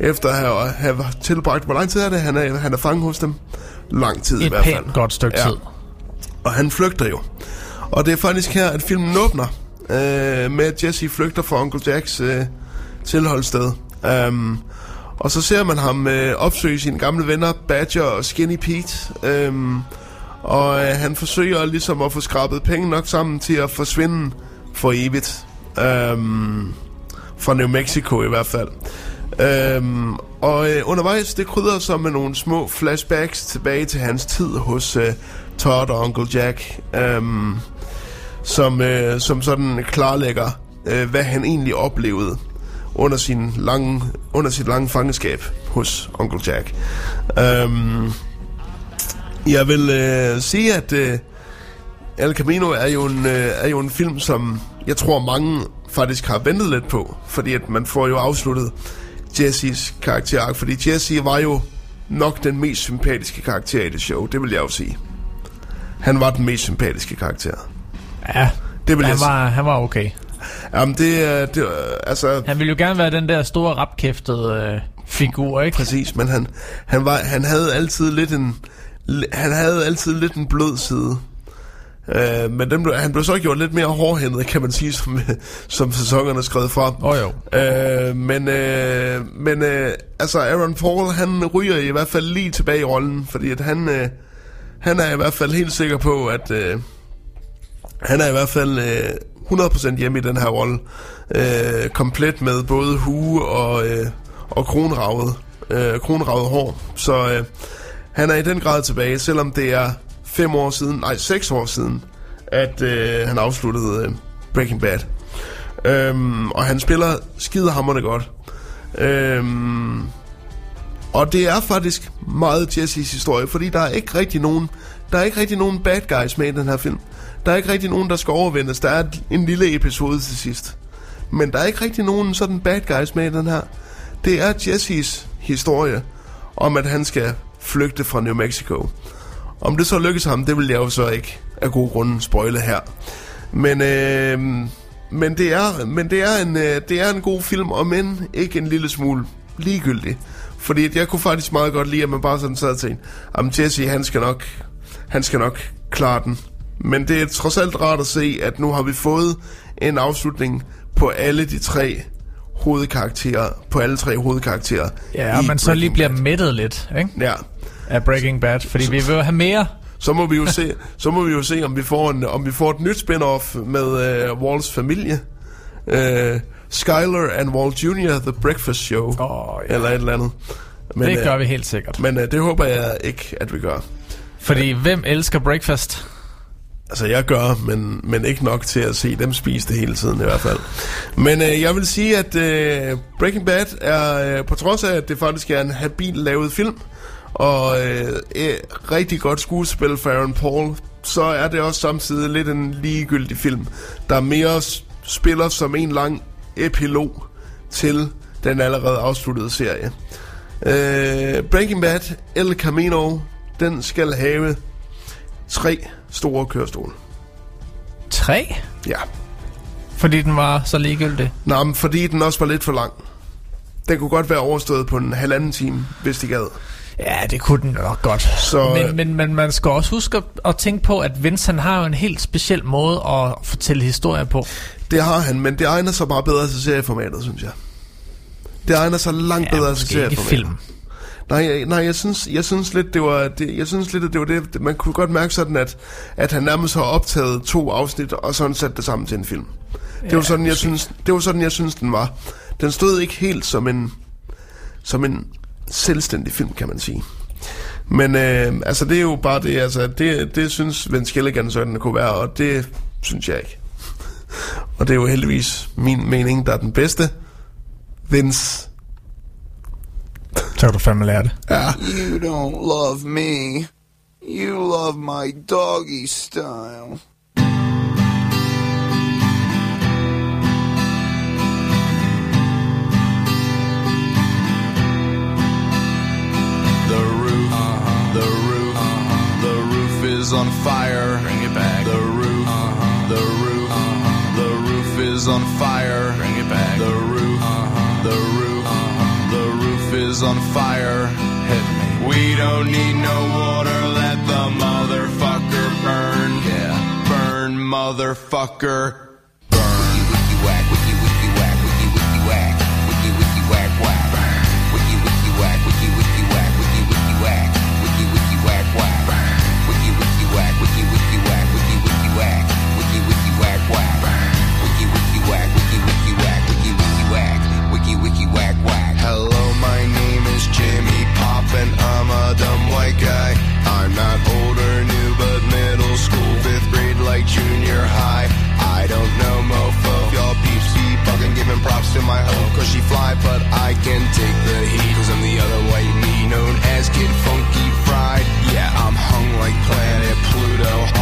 efter at have, have tilbragt, hvor lang tid er det, han er, han er fanget hos dem? Lang tid i Et hvert fald. pænt godt stykke Ja. tid. Og han flygter jo. Og det er faktisk her, at filmen åbner. Øh, med at Jesse flygter fra Uncle Jacks øh, tilholdssted. Um, og så ser man ham øh, opsøge sine gamle venner, Badger og Skinny Pete. Um, og øh, han forsøger ligesom at få skrabet penge nok sammen til at forsvinde for evigt. Øhm, fra New Mexico i hvert fald. Øhm, og øh, undervejs, det krydder så med nogle små flashbacks tilbage til hans tid hos øh, Todd og Uncle Jack, øhm, som, øh, som sådan klarlægger, øh, hvad han egentlig oplevede under, sin lange, under sit lange fangenskab hos Uncle Jack. Øhm, jeg vil øh, sige, at øh, El Camino er jo, en, øh, er jo en film, som jeg tror mange faktisk har ventet lidt på, fordi at man får jo afsluttet Jessys karakterark, fordi Jesse var jo nok den mest sympatiske karakter i det show, det vil jeg jo sige. Han var den mest sympatiske karakter. Ja, Det vil han jeg sige. var, han var okay. Jamen det er, det, er- altså Han ville jo gerne være den der store rapkæftede øh, figur, ikke? præcis, men han, han, var, han havde altid lidt en, han havde altid lidt en blød side. Uh, men den blev, han blev så gjort lidt mere hårdhændet, kan man sige, som, som sæsonerne er skrevet fra. Oh, jo. Øh, men øh, men øh, altså Aaron Paul han ryger i hvert fald lige tilbage i rollen Fordi at han øh, Han er i hvert fald helt sikker på at øh, Han er i hvert fald øh, 100% hjemme i den her rolle øh, Komplet med både hue og, øh, og kronravet øh, Kronravet hår Så øh, han er i den grad tilbage Selvom det er fem år siden Nej seks år siden At øh, han afsluttede øh, Breaking Bad Øhm, og han spiller skidehammerende godt. Øhm, Og det er faktisk meget Jessys historie, fordi der er ikke rigtig nogen, der er ikke rigtig nogen bad guys med i den her film. Der er ikke rigtig nogen, der skal overvindes. Der er en lille episode til sidst. Men der er ikke rigtig nogen sådan bad guys med i den her. Det er Jessys historie om, at han skal flygte fra New Mexico. Om det så lykkes ham, det vil jeg jo så ikke af gode grunde spoile her. Men, øh, men, det, er, men det, er en, øh, det er en god film, og men ikke en lille smule ligegyldig. Fordi at jeg kunne faktisk meget godt lide, at man bare sådan sad og tænkte, om Jesse, han skal nok, han skal nok klare den. Men det er trods alt rart at se, at nu har vi fået en afslutning på alle de tre hovedkarakterer, på alle tre hovedkarakterer. Ja, og man så lige bliver mættet lidt, ikke? Ja, Af Breaking Bad, fordi vi vil have mere. så må vi jo se, så må vi jo se om vi får en, om vi får et nyt spin-off med uh, Walls familie. Uh, Skyler and Walt Jr. The Breakfast Show. Åh, ja. Eller et eller andet. Men, Det øh, gør vi helt sikkert. Men uh, det håber jeg ikke, at vi gør. Fordi hvem elsker breakfast? Altså, jeg gør, men, men ikke nok til at se dem spise det hele tiden i hvert fald. Men øh, jeg vil sige, at øh, Breaking Bad er, øh, på trods af, at det faktisk er en habil lavet film, og øh, et rigtig godt skuespil for Aaron Paul, så er det også samtidig lidt en ligegyldig film, der mere spiller som en lang epilog til den allerede afsluttede serie. Øh, Breaking Bad, El Camino, den skal have tre store kørestole. Tre? Ja. Fordi den var så ligegyldig. Nå, men fordi den også var lidt for lang. Den kunne godt være overstået på en halvanden time, hvis de gad. Ja, det kunne den nok godt. Så- Men, men, men man skal også huske at, at tænke på, at Vince han har jo en helt speciel måde at fortælle historier på. Det har han, men det egner sig bare bedre til serieformatet, synes jeg. Det egner sig langt Ja, bedre til serieformatet. film. Nej, nej, jeg synes, jeg synes lidt, det var, det, jeg synes lidt, at det var det, man kunne godt mærke sådan, at, at han nærmest har optaget to afsnit, og sådan sat det sammen til en film. Det var sådan, jeg synes, det var sådan, jeg synes, den var. Den stod ikke helt som en, som en selvstændig film, kan man sige. Men øh, altså, det er jo bare det, altså, det, det synes Vince Gilligan sådan kunne være, og det synes jeg ikke. Og det er jo heldigvis min mening, der er den bedste. Vince. Så kan du fandme lære det. Ja. You don't love me. You love my doggy style. Is on fire. Bring it back. The roof, uh-huh. the roof, uh-huh. the roof is on fire. Bring it back. The roof, uh-huh. the roof, the roof is on fire. Hit me. We don't need no water. Let the motherfucker burn. Yeah, burn, motherfucker. Wiki wiki whack, wiki wiki whack, wiki wiki whack, wiki wiki whack whack. Wiki and I'm a dumb white guy. I'm not old or new, but middle school, fifth grade, like junior high. I don't know, mofo. Y'all peeps be bugging, giving props to my hoe, cause she fly, but I can take the heat, cause I'm the other white me known as Kid Funky Fried. Yeah, I'm hung like planet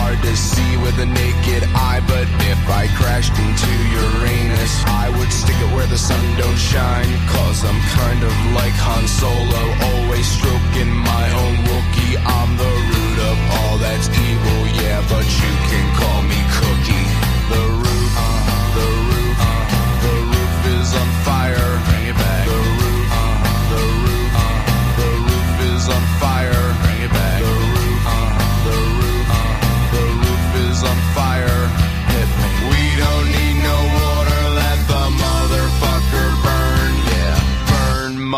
hard to see with a naked eye, but if I crashed into Uranus, I would stick it where the sun don't shine, cause I'm kind of like Han Solo, always stroking my own Wookie. I'm the root of all that's evil, yeah, but you can call me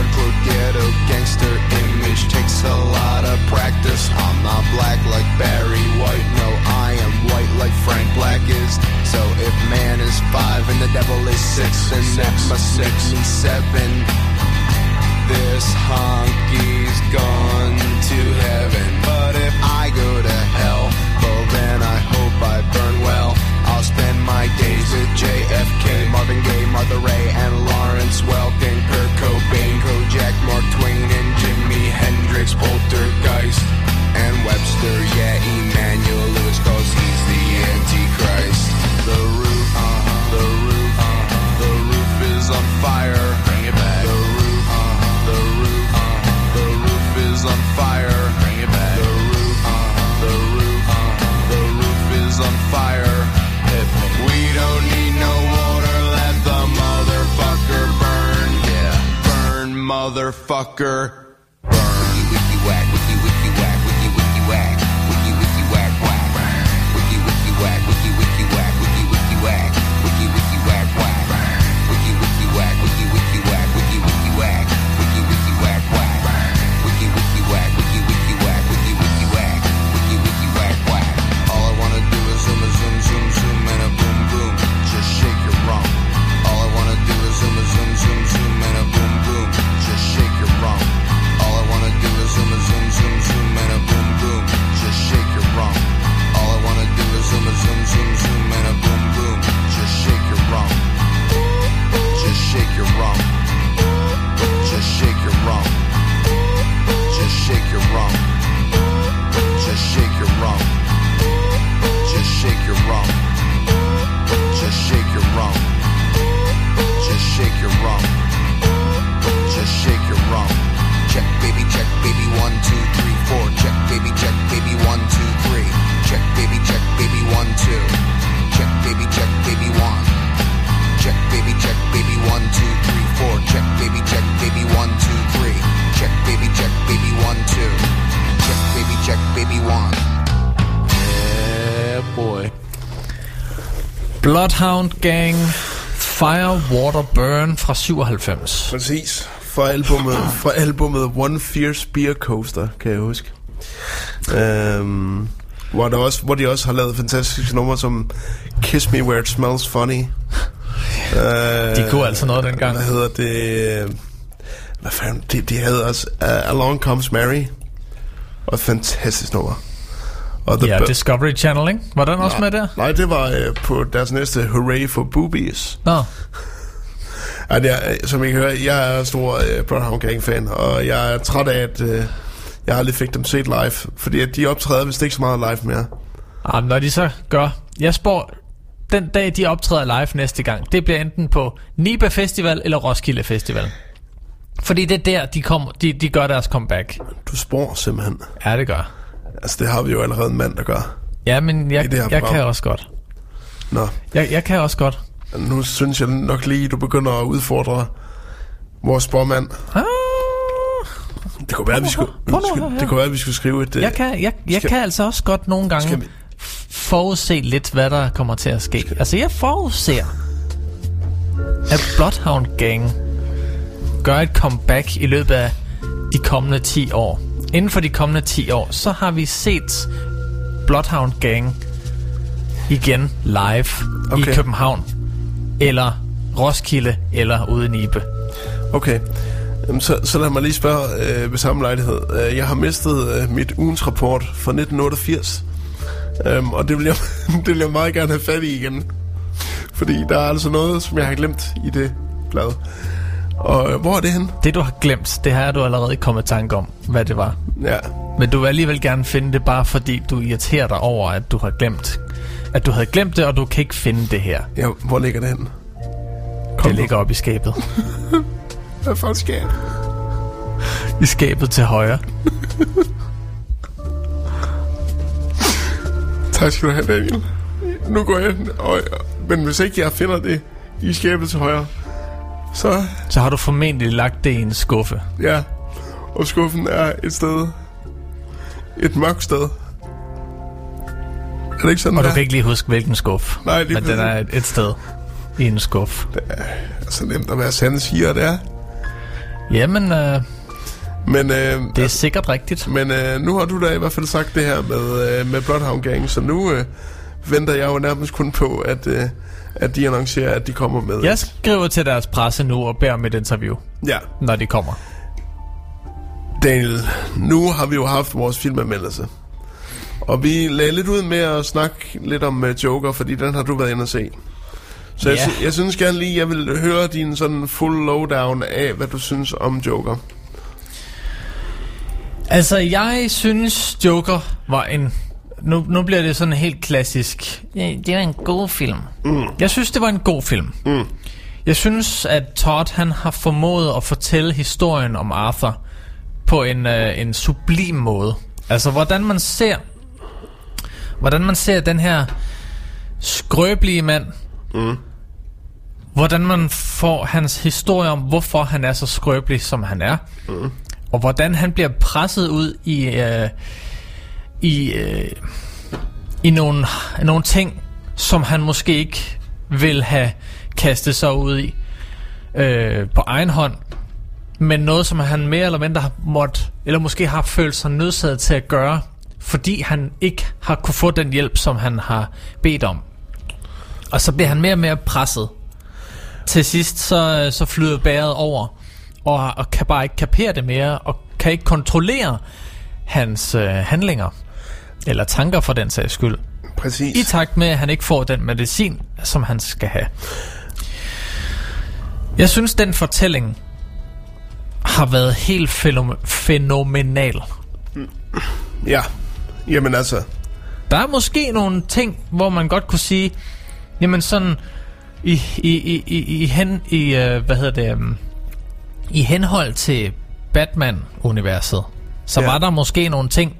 hardcore ghetto gangster image takes a lot of practice. I'm not black like Barry White, no, I am white like Frank Black is. So if man is five and the devil is six, and that must make me seven. This honky's gone to heaven, but if I go to hell, well then I hope I burn well. My days with JFK, Marvin Gaye, Martha Ray, and Lawrence Welkin, Kurt Cobain, Kojak, Mark Twain, and Jimi Hendrix, Poltergeist, and Webster. Yeah, Emmanuel Lewis, motherfucker. Shake your rump. Just shake your rump. Just shake your rump. Just shake your rump. Check baby, check baby, one, two, three, four. Check baby, check baby, one, two, three. Check baby, check baby, one, two. Check baby, check baby, one. Check baby, check baby, one, two, three, four. Check baby, check baby, one, two, three. Check baby, check baby, one, two. Check baby, check baby, one. Yeah, boy. Bloodhound Gang, Fire, Water, Burn fra 97. Præcis. Fra albumet, fra albumet One Fierce Beer Coaster, kan jeg huske. Øhm, hvor, der også, hvor de også har lavet fantastiske numre som Kiss Me Where It Smells Funny. Øh, De kunne altså noget dengang. Hvad hedder det? Hvad fanden? De, de havde også uh, Along Comes Mary. Og et fantastisk nummer. Og Ja, Bu- Discovery Channel, ikke? Var den også med der? Nej, det var øh, på deres næste Hooray for Boobies. Nå, Ja, det er, øh, som I kan høre, jeg er stor øh, Bloodhound Gang-fan, og jeg er træt af, at øh, jeg aldrig fik dem set live, fordi at de optræder vist ikke så meget live mere. ah, når de så gør... Jeg spår, den dag de optræder live næste gang, det bliver enten på Niba Festival eller Roskilde Festival. Fordi det er der, de, kommer, de, de gør deres comeback. Du spår simpelthen. Ja, det gør. Altså, det har vi jo allerede en mand, der gør. Ja, men jeg, jeg program. kan også godt. Nå, Jeg, jeg kan også godt. nu synes jeg nok lige, du begynder at udfordre vores spormand. Ah, Det kunne være, at vi skulle, høre her. det kunne være, at vi skulle skrive et... øh, jeg kan, jeg, jeg Skal- kan altså også godt nogle gange Skal vi- forudse lidt, hvad der kommer til at ske. Altså, jeg forudser, at Bloodhound Gang gør et comeback i løbet af de kommende 10 år. Inden for de kommende 10 år, så har vi set Bloodhound Gang igen live okay. i. København, eller Roskilde, eller ude i Nibe. Okay. Jamen, så, så lad mig lige spørge øh, ved samme lejlighed. Øh, jeg har mistet øh, mit ugens rapport fra 1988. Øhm, og det vil, jeg, det vil jeg meget gerne have fat i igen. Fordi der er altså noget, som jeg har glemt i det blad. Og øh, hvor er det hen? Det du har glemt, det har du allerede kommet i tanke om, hvad det var. Ja, Men du vil alligevel gerne finde det, bare fordi du irriterer dig over, at du har glemt at du havde glemt det, og du kan ikke finde det her. ja hvor ligger det hen? det ligger oppe i skabet. Hvad for et skab? I skabet til højre. Tak skal du have, Daniel. Nu går jeg hen, og, men hvis ikke jeg finder det i skabet til højre, så Så har du formentlig lagt det i en skuffe. ja. Og skuffen er et sted, et mørkt sted. Er det ikke sådan, Og du kan ikke lige huske, hvilken skuff. Nej, lige Men den er et, et sted i en skuff. så nemt at være sande siger, det er. Jamen, øh, Men, øh, det er sikkert rigtigt. men øh, nu har du da i hvert fald sagt det her med, øh, med Bloodhound Gang, så nu, øh, venter jeg jo nærmest kun på, at, øh, at de annoncerer, at de kommer med. Jeg skriver til deres presse nu og beder om et interview, Ja, når de kommer. Daniel, nu har vi jo haft vores filmanmeldelse. Og vi lagde lidt ud med at snakke lidt om uh, Joker, fordi den har du været inde at se. Så jeg, Ja. sy- jeg synes gerne lige, jeg vil høre din sådan full lowdown af, hvad du synes om Joker. Altså, jeg synes Joker var en... Nu, nu bliver det sådan helt klassisk. Det var en god film. Mm. Jeg synes, det var en god film. Mm. Jeg synes, at Todd han har formået at fortælle historien om Arthur på en, øh, en sublim måde. Altså, hvordan man ser... Hvordan man ser den her skrøbelige mand. Mm. Hvordan man får hans historie om, hvorfor han er så skrøbelig, som han er. Mm. Og hvordan han bliver presset ud i... Øh, i, øh, i nogle, nogle ting, som han måske ikke vil have kastet sig ud i øh, på egen hånd, men noget, som han mere eller mindre har måttet, eller måske har følt sig nødsaget til at gøre, fordi han ikke har kunne få den hjælp, som han har bedt om. Og så bliver han mere og mere presset. Til sidst så, øh, så flyder bæret over, og, og kan bare ikke kapere det mere, og kan ikke kontrollere hans øh, handlinger, eller tanker for den sags skyld. Præcis. I takt med, at han ikke får den medicin, som han skal have. Jeg synes, den fortælling har været helt fænom- fænomenal. Ja, jamen altså, Der er måske nogle ting, hvor man godt kunne sige, jamen sådan, i, i, i, i, i, hen, i uh, hvad hedder det, um, i henhold til Batman-universet, så ja. var der måske nogle ting.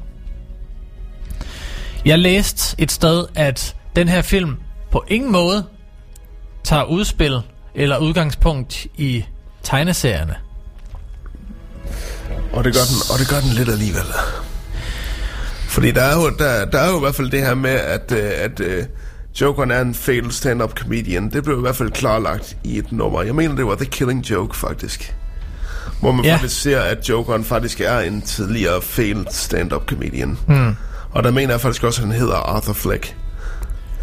Jeg læste et sted, at den her film på ingen måde tager udspil eller udgangspunkt i tegneserierne. og det gør den, og det gør den lidt alligevel. Fordi der er jo, der, der er jo i hvert fald det her med, at, øh, at uh, Jokeren er en failed stand-up comedian. Det blev i hvert fald klarlagt i et nummer. Jeg mener, det var The Killing Joke, faktisk. Hvor man ja. Faktisk ser, at Jokeren faktisk er en tidligere failed stand-up comedian. Hmm. Og der mener jeg faktisk også, at han hedder Arthur Fleck.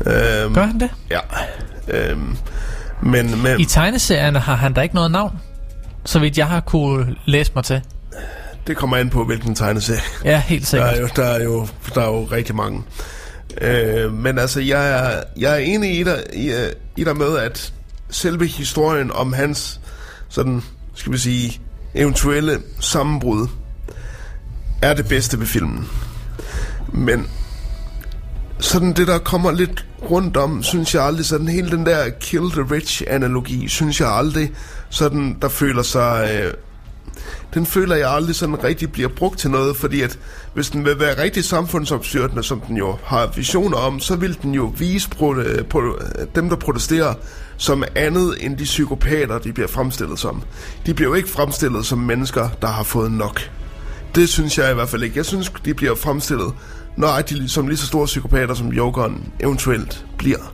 Øhm, Gør han det? Ja. Øhm, men, men I tegneserierne har han da ikke noget navn, så vidt jeg har kunne læse mig til. det kommer an på, hvilken tegneserie. Ja, helt Der sikkert. er jo, der er jo, der er jo rigtig mange. Øh, men altså, jeg er, jeg er enig i dig, i, øh, i dig med, at selve historien om hans, sådan, skal vi sige, eventuelle sammenbrud, er det bedste ved filmen. Men sådan det, der kommer lidt rundt om, synes jeg aldrig, sådan hele den der kill the rich analogi, synes jeg aldrig, sådan der føler sig... Øh, den føler jeg aldrig sådan rigtig bliver brugt til noget, fordi at hvis den vil være rigtig samfundsopstyrtende, som den jo har visioner om, så vil den jo vise øh, på, på dem, der protesterer, som andet end de psykopater, de bliver fremstillet som. De bliver jo ikke fremstillet som mennesker, der har fået nok. Det synes jeg i hvert fald ikke. Jeg synes, de bliver fremstillet nøjagtigt som lige så store psykopater, som Jokeren eventuelt bliver.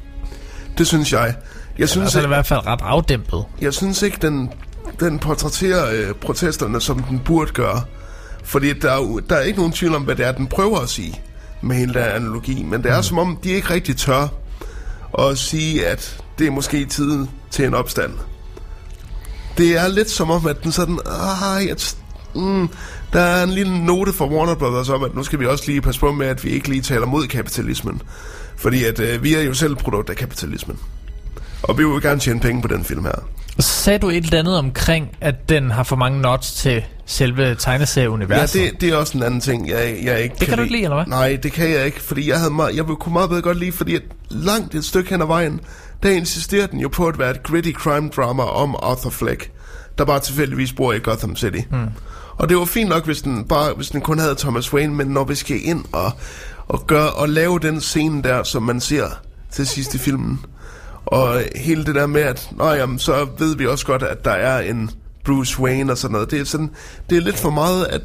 Det synes jeg. Jeg synes, synes, er det i hvert fald ret afdæmpet. jeg synes ikke, den, den portrætterer øh, protesterne, som den burde gøre. Fordi der er, der er ikke nogen tvivl om, hvad det er, den prøver at sige med hele den analogi. Men det er mm. som om, de ikke rigtig tør at sige, at det er måske tiden til en opstand. Det er lidt som om, at den sådan... Ah, jeg, mm, der er en lille note fra Warner Brothers om, at nu skal vi også lige passe på med, at vi ikke lige taler mod kapitalismen. Fordi at øh, vi er jo selv produkt af kapitalismen. Og vi vil gerne tjene penge på den film her. Sagde du et eller andet omkring, at den har for mange nods til selve tegneserieuniverset. Ja, det, det er også en anden ting, jeg, jeg ikke Det kan du ikke lide, eller hvad? Nej, det kan jeg ikke, fordi jeg, havde meget, jeg kunne meget bedre godt lide, fordi at langt et stykke hen ad vejen, der insisterer den jo på at være et gritty crime drama om Arthur Fleck, der bare tilfældigvis bor i Gotham City. Hmm. Og det var fint nok, hvis den, bare, hvis den kun havde Thomas Wayne, men når vi skal ind og, og, gøre, og lave den scene der, som man ser til sidst i filmen, og hele det der med, at Nå, jamen, så ved vi også godt, at der er en Bruce Wayne og sådan noget. Det er, sådan, det er lidt for meget, at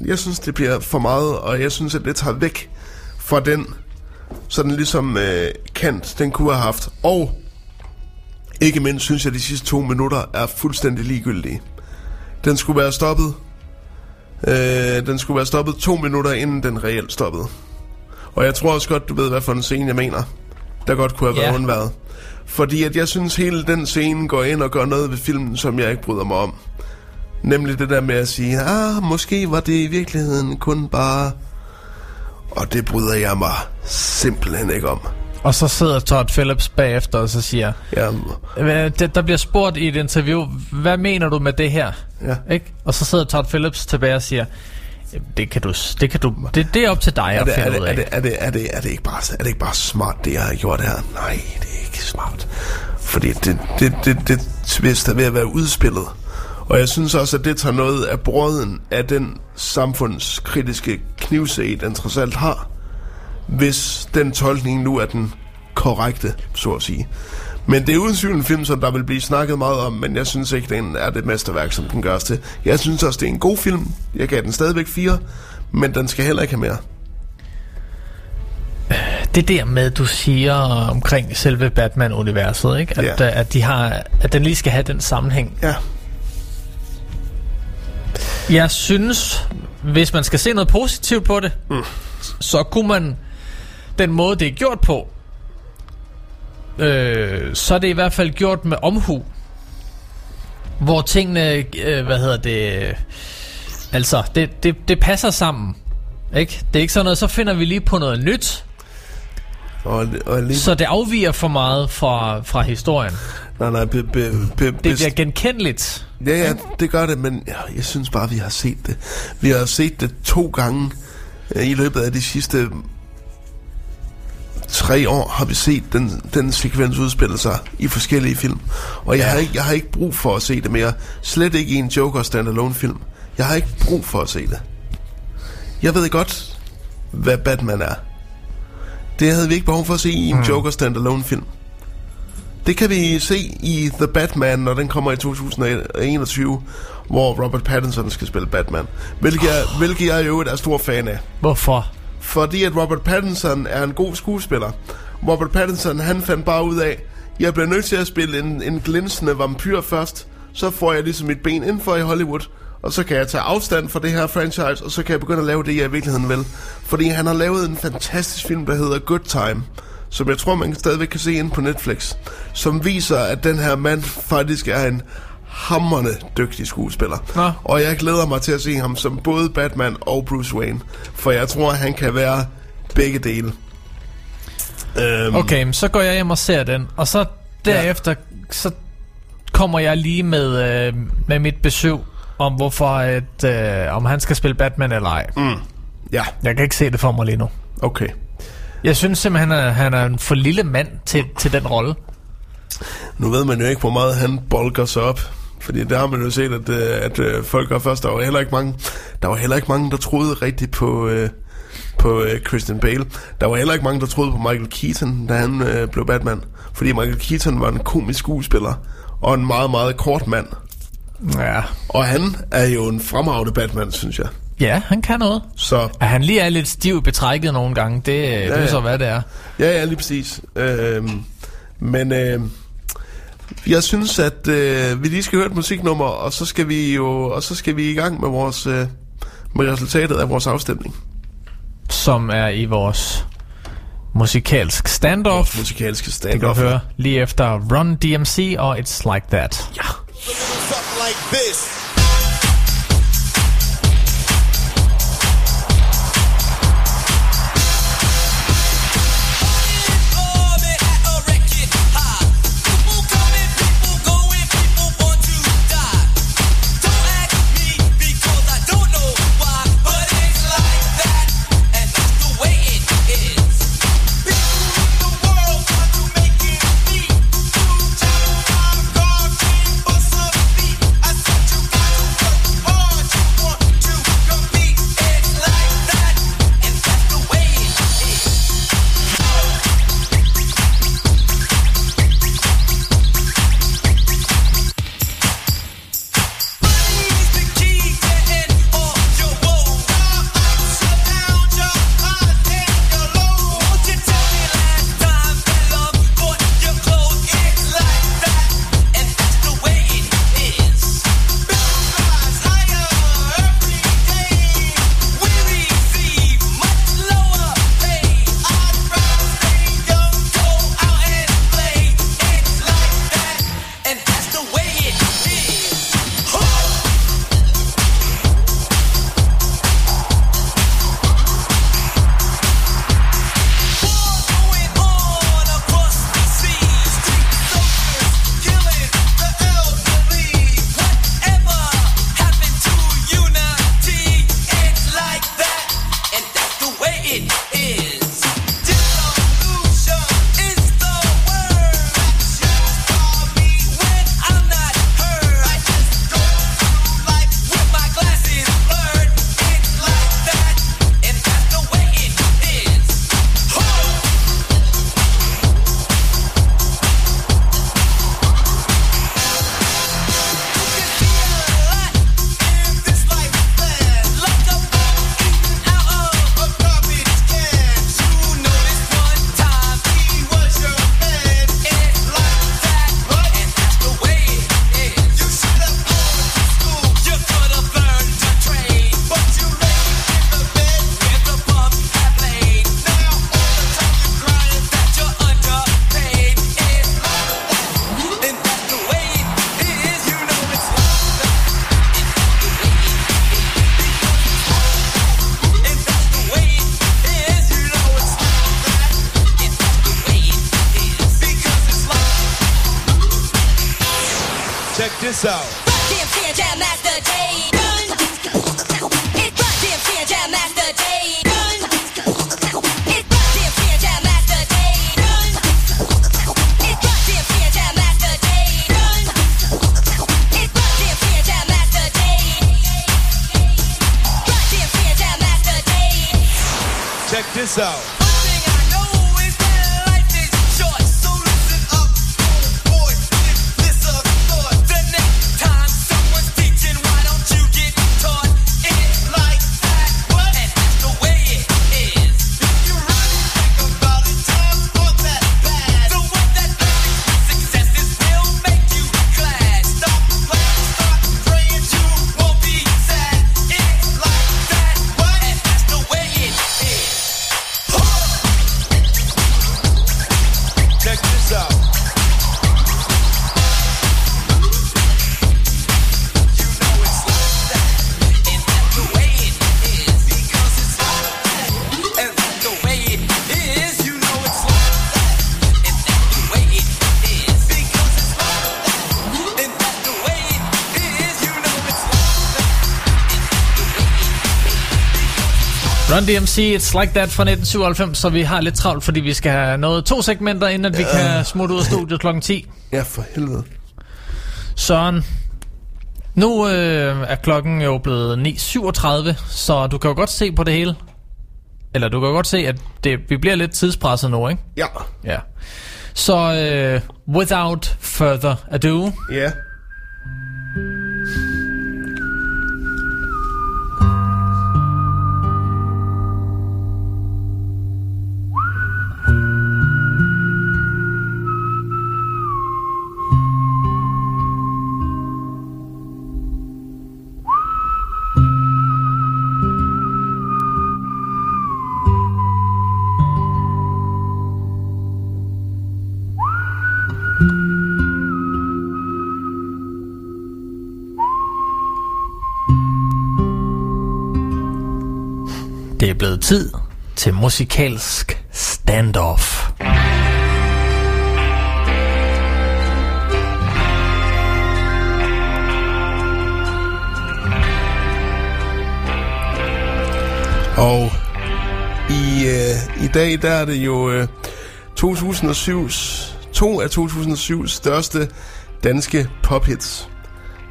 jeg synes, det bliver for meget, og jeg synes, at det tager væk fra den, sådan ligesom øh, Kant, den kunne have haft. Og ikke mindst synes jeg, at de sidste to minutter er fuldstændig ligegyldige. Den skulle være stoppet. Øh, den skulle være stoppet to minutter, inden den reelt stoppede. Og jeg tror også godt, du ved, hvad for en scene jeg mener. der godt kunne have været Ja. undværet. Fordi at jeg synes, hele den scene går ind og gør noget ved filmen, som jeg ikke bryder mig om. Nemlig det der med at sige, ah, måske var det i virkeligheden kun bare... Og det bryder jeg mig simpelthen ikke om. Og så sidder Todd Phillips bagefter og så siger, Ja, "Hvad- det- der bliver spurgt i et interview, hvad mener du med det her? Ja. Ikke? Og så sidder Todd Phillips tilbage og siger, "Jamen, det kan du, det kan du, det, det er op til dig er at det, er, finde det, ud er, af. det, er, det, er, det, er, det ikke bare, er det ikke bare smart, det jeg har gjort her? Nej, det er ikke smart. Fordi det, det, det, det twist er ved at være udspillet. Og jeg synes også, at det tager noget af brøden af den samfundskritiske knivsæg, den trods alt har. Hvis den tolkning nu er den korrekte, så at sige. Men det er uden tvivl en film, som der vil blive snakket meget om, men jeg synes ikke, den er det mesterværk, som den gørs til. Jeg synes også, det er en god film. Jeg gav den stadigvæk fire, men den skal heller ikke have mere. Det der med, du siger omkring selve Batman-universet, ikke? At, ja. at, de har, at den lige skal have den sammenhæng. Ja. Jeg synes, hvis man skal se noget positivt på det, mm. så kunne man den måde, det er gjort på, øh, så er det i hvert fald gjort med omhu. Hvor tingene, øh, hvad hedder det, øh, altså, det, det, det passer sammen. Ikke? Det er ikke sådan noget, så finder vi lige på noget nyt, Og, og lige, så det afviger for meget fra, fra historien. nej, nej, be, be, be, Det bliver genkendeligt. Ja, ja, det gør det, men ja, jeg synes bare, vi har set det. Vi har set det to gange øh, i løbet af de sidste tre år har vi set den, den sekvens udspille sig i forskellige film. Og jeg, ja. har ikke, jeg har ikke brug for at se det mere. Slet ikke i en Joker standalone film. Jeg har ikke brug for at se det. Jeg ved godt, hvad Batman er. Det havde vi ikke behov for at se i en mm. Joker standalone film. Det kan vi se i The Batman, når den kommer i 2021, hvor Robert Pattinson skal spille Batman. Hvilket jeg, hvilket jeg jo er stor fan af. Hvorfor? Fordi at Robert Pattinson er en god skuespiller. Robert Pattinson, han fandt bare ud af, jeg bliver nødt til at spille en, en glinsende vampyr først, så får jeg ligesom mit ben indenfor i Hollywood, og så kan jeg tage afstand fra det her franchise, og så kan jeg begynde at lave det, jeg i virkeligheden vil. Fordi han har lavet en fantastisk film, der hedder Good Time, som jeg tror, man stadigvæk kan se ind på Netflix, som viser, at den her mand faktisk er en hammerne dygtig skuespiller. Nå. Og jeg glæder mig til at se ham som både Batman og Bruce Wayne, for jeg tror, han kan være begge dele. Øhm, Okay, så går jeg hjem og ser den, og så derefter, så kommer jeg lige med, øh, med mit besøg om, hvorfor at, øh, om han skal spille Batman eller ej. Mm. Ja, Jeg kan ikke se det for mig lige nu. okay. Jeg synes simpelthen, at han er en for lille mand til, til den rolle. Nu ved man jo ikke, hvor meget han bolker sig op. Fordi der har man jo set, at, øh, at øh, folk gør først. Der var heller ikke mange, der var heller ikke mange, der troede rigtigt på, øh, på øh, Christian Bale. Der var heller ikke mange, der troede på Michael Keaton, da han øh, blev Batman. Fordi Michael Keaton var en komisk skuespiller. Og en meget, meget kort mand. Ja. Og han er jo en fremragende Batman, synes jeg. Ja, han kan noget. Så At han lige er lidt stiv betrækket nogle gange, det, ja, det er så hvad det er. Ja, ja, lige præcis. Øhm, men øh, jeg synes, at øh, vi lige skal høre et musiknummer, og så skal vi jo og så skal vi i gang med vores øh, med resultatet af vores afstemning. Som er i vores musikalsk standoff. Musikalske Det stand kan du høre lige efter Run DMC og It's Like That. Ja. Something Run DMC, It's Like That fra 1997, så vi har lidt travlt, fordi vi skal have noget to segmenter, inden at vi Ja. kan smutte ud af studiet klokken 10. Ja, for helvede. Søren, nu øh, er klokken jo blevet 9.37, så du kan jo godt se på det hele. Eller du kan jo godt se, at det, vi bliver lidt tidspresset nu, ikke? Ja. Ja. Så øh, without further ado, Ja. det blevet tid til musikalsk standoff. Og i, øh, i dag, der er det jo øh, 2007's, to af 2007's største danske pophits.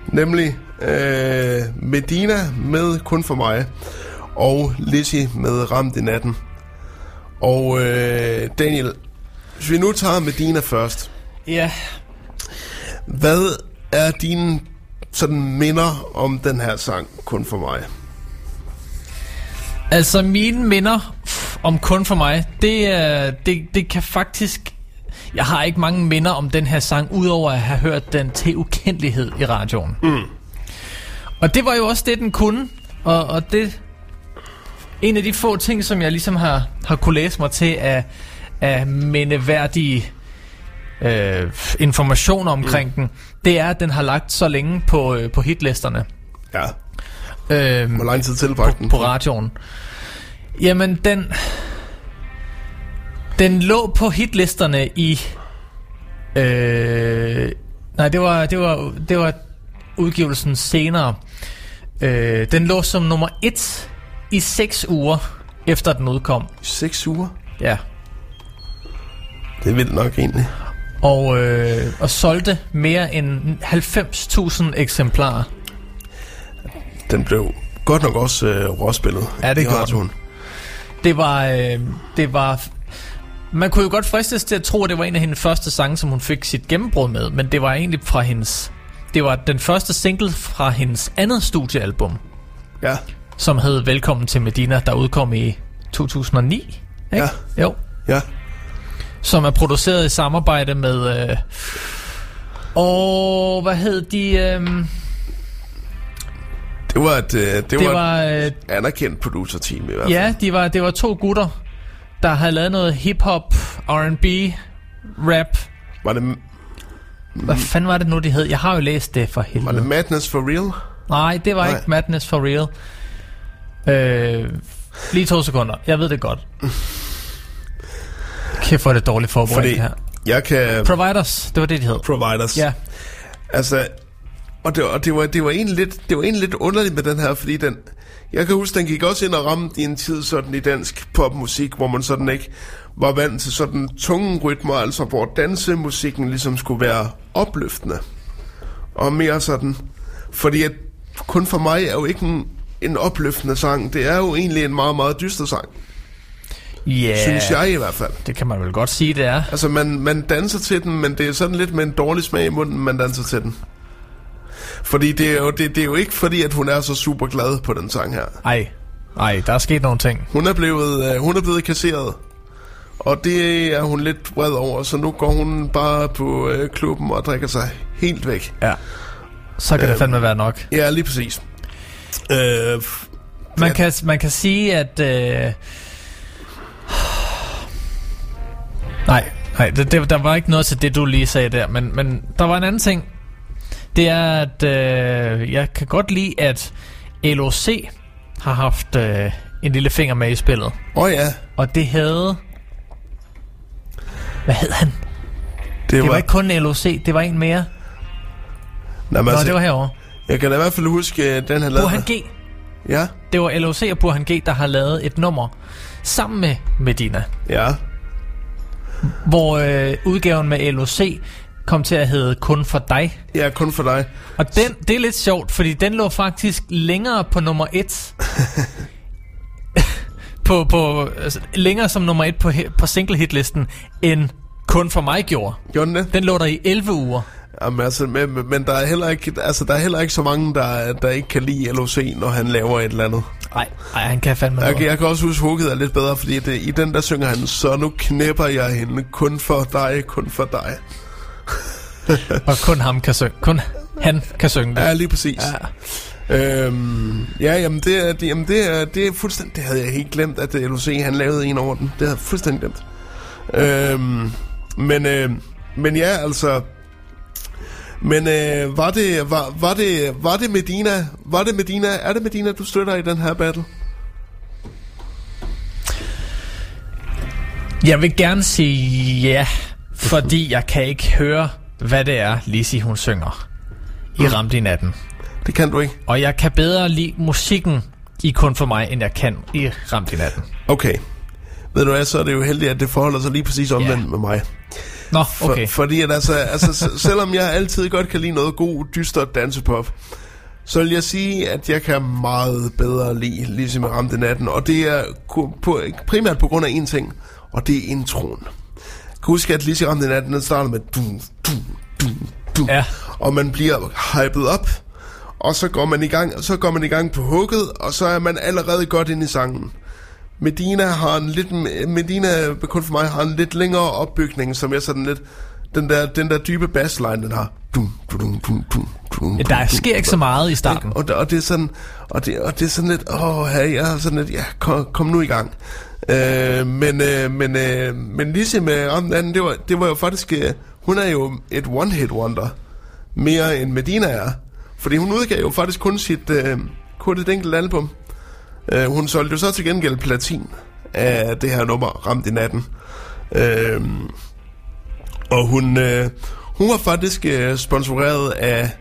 Nemlig øh, Medina med Kun for mig, og Lizzie med Ramt i natten. Og øh, Daniel, hvis vi nu tager Medina først. Ja. Hvad er dine sådan minder om den her sang, Kun for mig? Altså mine minder om kun for mig, det, det, det kan faktisk... Jeg har ikke mange minder om den her sang, udover at have hørt den til ukendelighed i radioen. Mm. Og det var jo også det, den kunne. Og, og det... En af de få ting, som jeg ligesom har, har kunne læse mig til af, af mindeværdige øh, informationer omkring mm. den, det er, at den har lagt så længe på, øh, på hitlisterne. Ja. Øhm, Hvor lang tid tilbragte på, den? på radioen. Jamen, den... Den lå på hitlisterne i... Øh, nej, det var, det var, det var udgivelsen senere. Øh, den lå som nummer et i seks uger efter den udkom. 6 uger? Ja. Det er vildt nok egentlig. Og, øh, og solgte mere end 90.000 eksemplarer. Den blev godt nok også øh, råspillet. Ja, det gjorde den. Det var, øh, det var... Man kunne jo godt fristes til at tro, at det var en af hendes første sange, som hun fik sit gennembrud med, men det var egentlig fra hendes... Det var den første single fra hendes andet studiealbum, Ja. Som hed Velkommen til Medina, der udkom i 2009. Ikke? Ja. Jo. Ja. Som er produceret i samarbejde med... Øh, og hvad hed de? Øh, Det var et, øh, det det var var... et Øh, anerkendt producerteam i hvert fald. Ja, de var, det var to gutter, der havde lavet noget hip-hop, R&B, rap. Var det, Hvad fanden var det nu, de hed? Jeg har jo læst det for var helvede. det Madness for Real? Nej, det var Nej. ikke Madness for Real. Øh, lige to sekunder. Jeg ved det godt. Kæft, hvor er det dårligt forberedt Fordi det her. jeg kan... Providers, det var det, de hed. Providers. Ja. Altså, og det, og det, var, det, var egentlig lidt, det var egentlig lidt underligt med den her, fordi den, jeg kan huske, den gik også ind og ramte i en tid sådan i dansk popmusik, hvor man sådan ikke var vant til sådan tunge rytmer, altså hvor dansemusikken ligesom skulle være opløftende. Og mere sådan, fordi at kun for mig er jo ikke en, en opløftende sang, det er jo egentlig en meget, meget dyster sang, Yeah. synes jeg i hvert fald. Det kan man vel godt sige, det er. Altså, man, man danser til den, men det er sådan lidt med en dårlig smag i munden, man danser til den. Fordi det er jo, det, det er jo ikke fordi, at hun er så super glad på den sang her. Ej, ej, der er sket nogle ting. Hun er blevet, øh, hun er blevet kasseret. Og det er hun lidt vred over, så nu går hun bare på øh, klubben og drikker sig helt væk. Ja. Så kan øh, det Øhm, fandme være nok. Ja, lige præcis. Øh, Man kan, man kan sige, at... Øh... Nej, nej det, det, der var ikke noget til det, du lige sagde der. Men, men der var en anden ting. Det er, at øh, jeg kan godt lide, at LOC har haft øh, en lille finger med i spillet. Åh oh, ja, Og det havde... Hvad hed han? det, Det var... var ikke kun LOC, det var en mere. Nej, men Nå, altså, det var herovre. Jeg kan da i hvert fald huske, at den her lavet... Burhan G. Ja, Det var LOC og Burhan G, der har lavet et nummer sammen med Medina. ja. hvor øh, udgaven med LOC kom til at hedde Kun for dig. Ja, kun for dig. Og den, det er lidt sjovt, fordi den lå faktisk længere på nummer 1. på, på, altså, længere som nummer 1 på, på single hitlisten, end Kun for mig gjorde. Gjorde den det? Den lå der i 11 uger. Jamen, altså, men, men- der er heller ikke, altså, der er heller ikke så mange, der, der ikke kan lide LOC, når han laver et eller andet. Nej, nej, han kan fandme Jeg, noget. jeg kan også huske, hugget er lidt bedre, fordi det, i den der synger han, så nu knæpper jeg hende kun for dig, kun for dig. Og kun ham kan synge. Kun han kan synge det. Ja, lige præcis. Ja. Øhm, ja, jamen det er, det, jamen det er, det er fuldstændig, det havde jeg helt glemt, at øh, LOC han lavede en over den. Det havde jeg fuldstændig glemt. Øhm, men, øh, men ja, altså, men øh, var det, var, var det, var det Medina, var det Medina, er det Medina, du støtter i den her battle? Jeg vil gerne sige ja, fordi jeg kan ikke høre, hvad det er, Lizzie hun synger i Ramt i natten. Det kan du ikke. Og jeg kan bedre lide musikken i kun for mig, end jeg kan i Ramt i natten. Okay. Ved du hvad, så er det jo heldigt, at det forholder sig lige præcis omvendt Ja. med mig. Nå, For, okay. Fordi at altså, altså selvom jeg altid godt kan lide noget god, dyster dansepop, så vil jeg sige, at jeg kan meget bedre lide ligesom jeg ramte natten. Og det er på, primært på grund af en ting, og det er introen. Jeg kan huske, at Lizzie ramte natten, den starter med du, du, du, du, Ja. og man bliver hypet op, og så går man i gang, så går man i gang på hugget, og så er man allerede godt inde i sangen. Medina har en lidt Medina kun for mig har en lidt længere opbygning, som er sådan lidt den der den der dybe bassline den har. Dum, dum, dum, dum, dum, dum, Der sker ikke så meget i starten. og, det- og det er sådan og det, og det er sådan lidt åh hey, jeg er sådan lidt ja kom, kom nu i gang. Øh, men øh, men øh, men ligesom med om den anden, det var det var jo faktisk øh, hun er jo et one hit wonder mere end Medina er. Fordi hun udgav jo faktisk kun sit øh, kun et enkelt album. Øh, hun solgte jo så til gengæld platin af det her nummer, Ramt i natten. Øh, og hun, øh, hun var faktisk øh, sponsoreret af,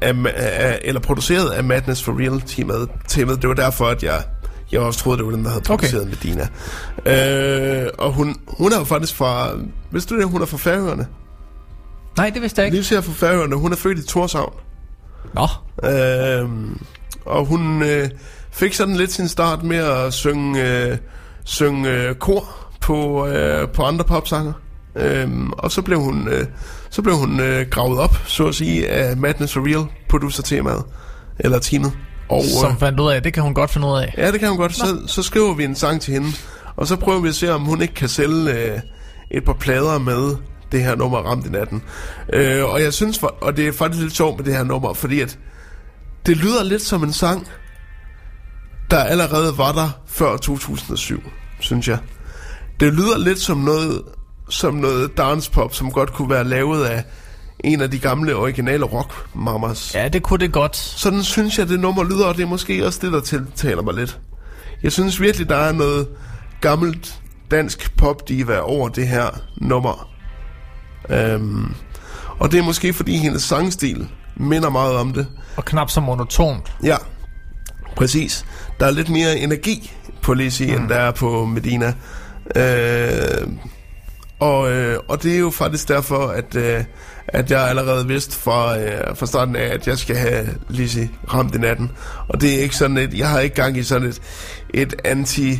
af, af, eller produceret af Madness for Real teamet. teamet. Det var derfor, at jeg, Jeg også troet, det var den, der havde Okay. produceret Medina. Øh, og hun, hun er jo faktisk fra... Vidste du det, hun er fra Færøerne? Nej, det vidste jeg ikke. Livs er fra Færøerne. Hun er født i Torshavn. Nå, Øh, og hun øh, fik sådan lidt sin start med at synge, øh, synge øh, kor på, øh, på andre popsanger. Øhm, og så blev hun, øh, så blev hun øh, gravet op, så at sige, af Madness for Real producer-temaet, eller teamet. Og, som fandt ud af, det kan hun godt finde ud af. Ja, det kan hun godt. Så, så skriver vi en sang til hende, og så prøver vi at se, om hun ikke kan sælge øh, et par plader med det her nummer Ramt i natten. Øh, og jeg synes, for, og det er faktisk lidt sjovt med det her nummer, fordi at det lyder lidt som en sang, der allerede var der før 2007, synes jeg. Det lyder lidt som noget, som noget dancepop, som godt kunne være lavet af en af de gamle originale rock mamas. Ja, det kunne det godt. Sådan synes jeg, det nummer lyder, og det er måske også det, der tiltaler mig lidt. Jeg synes virkelig, der er noget gammelt dansk popdiva over det her nummer. Øhm, og det er måske, fordi hendes sangstil minder meget om det. Og knap så monotont. Ja, præcis. Der er lidt mere energi på Lizzie, mm. end der er på Medina. Øh, og, øh, og det er jo faktisk derfor, at, øh, at jeg allerede vidste fra, øh, fra starten af, at jeg skal have Lizzie ramt i natten. Og det er ikke sådan et, jeg har ikke gang i sådan et, et anti,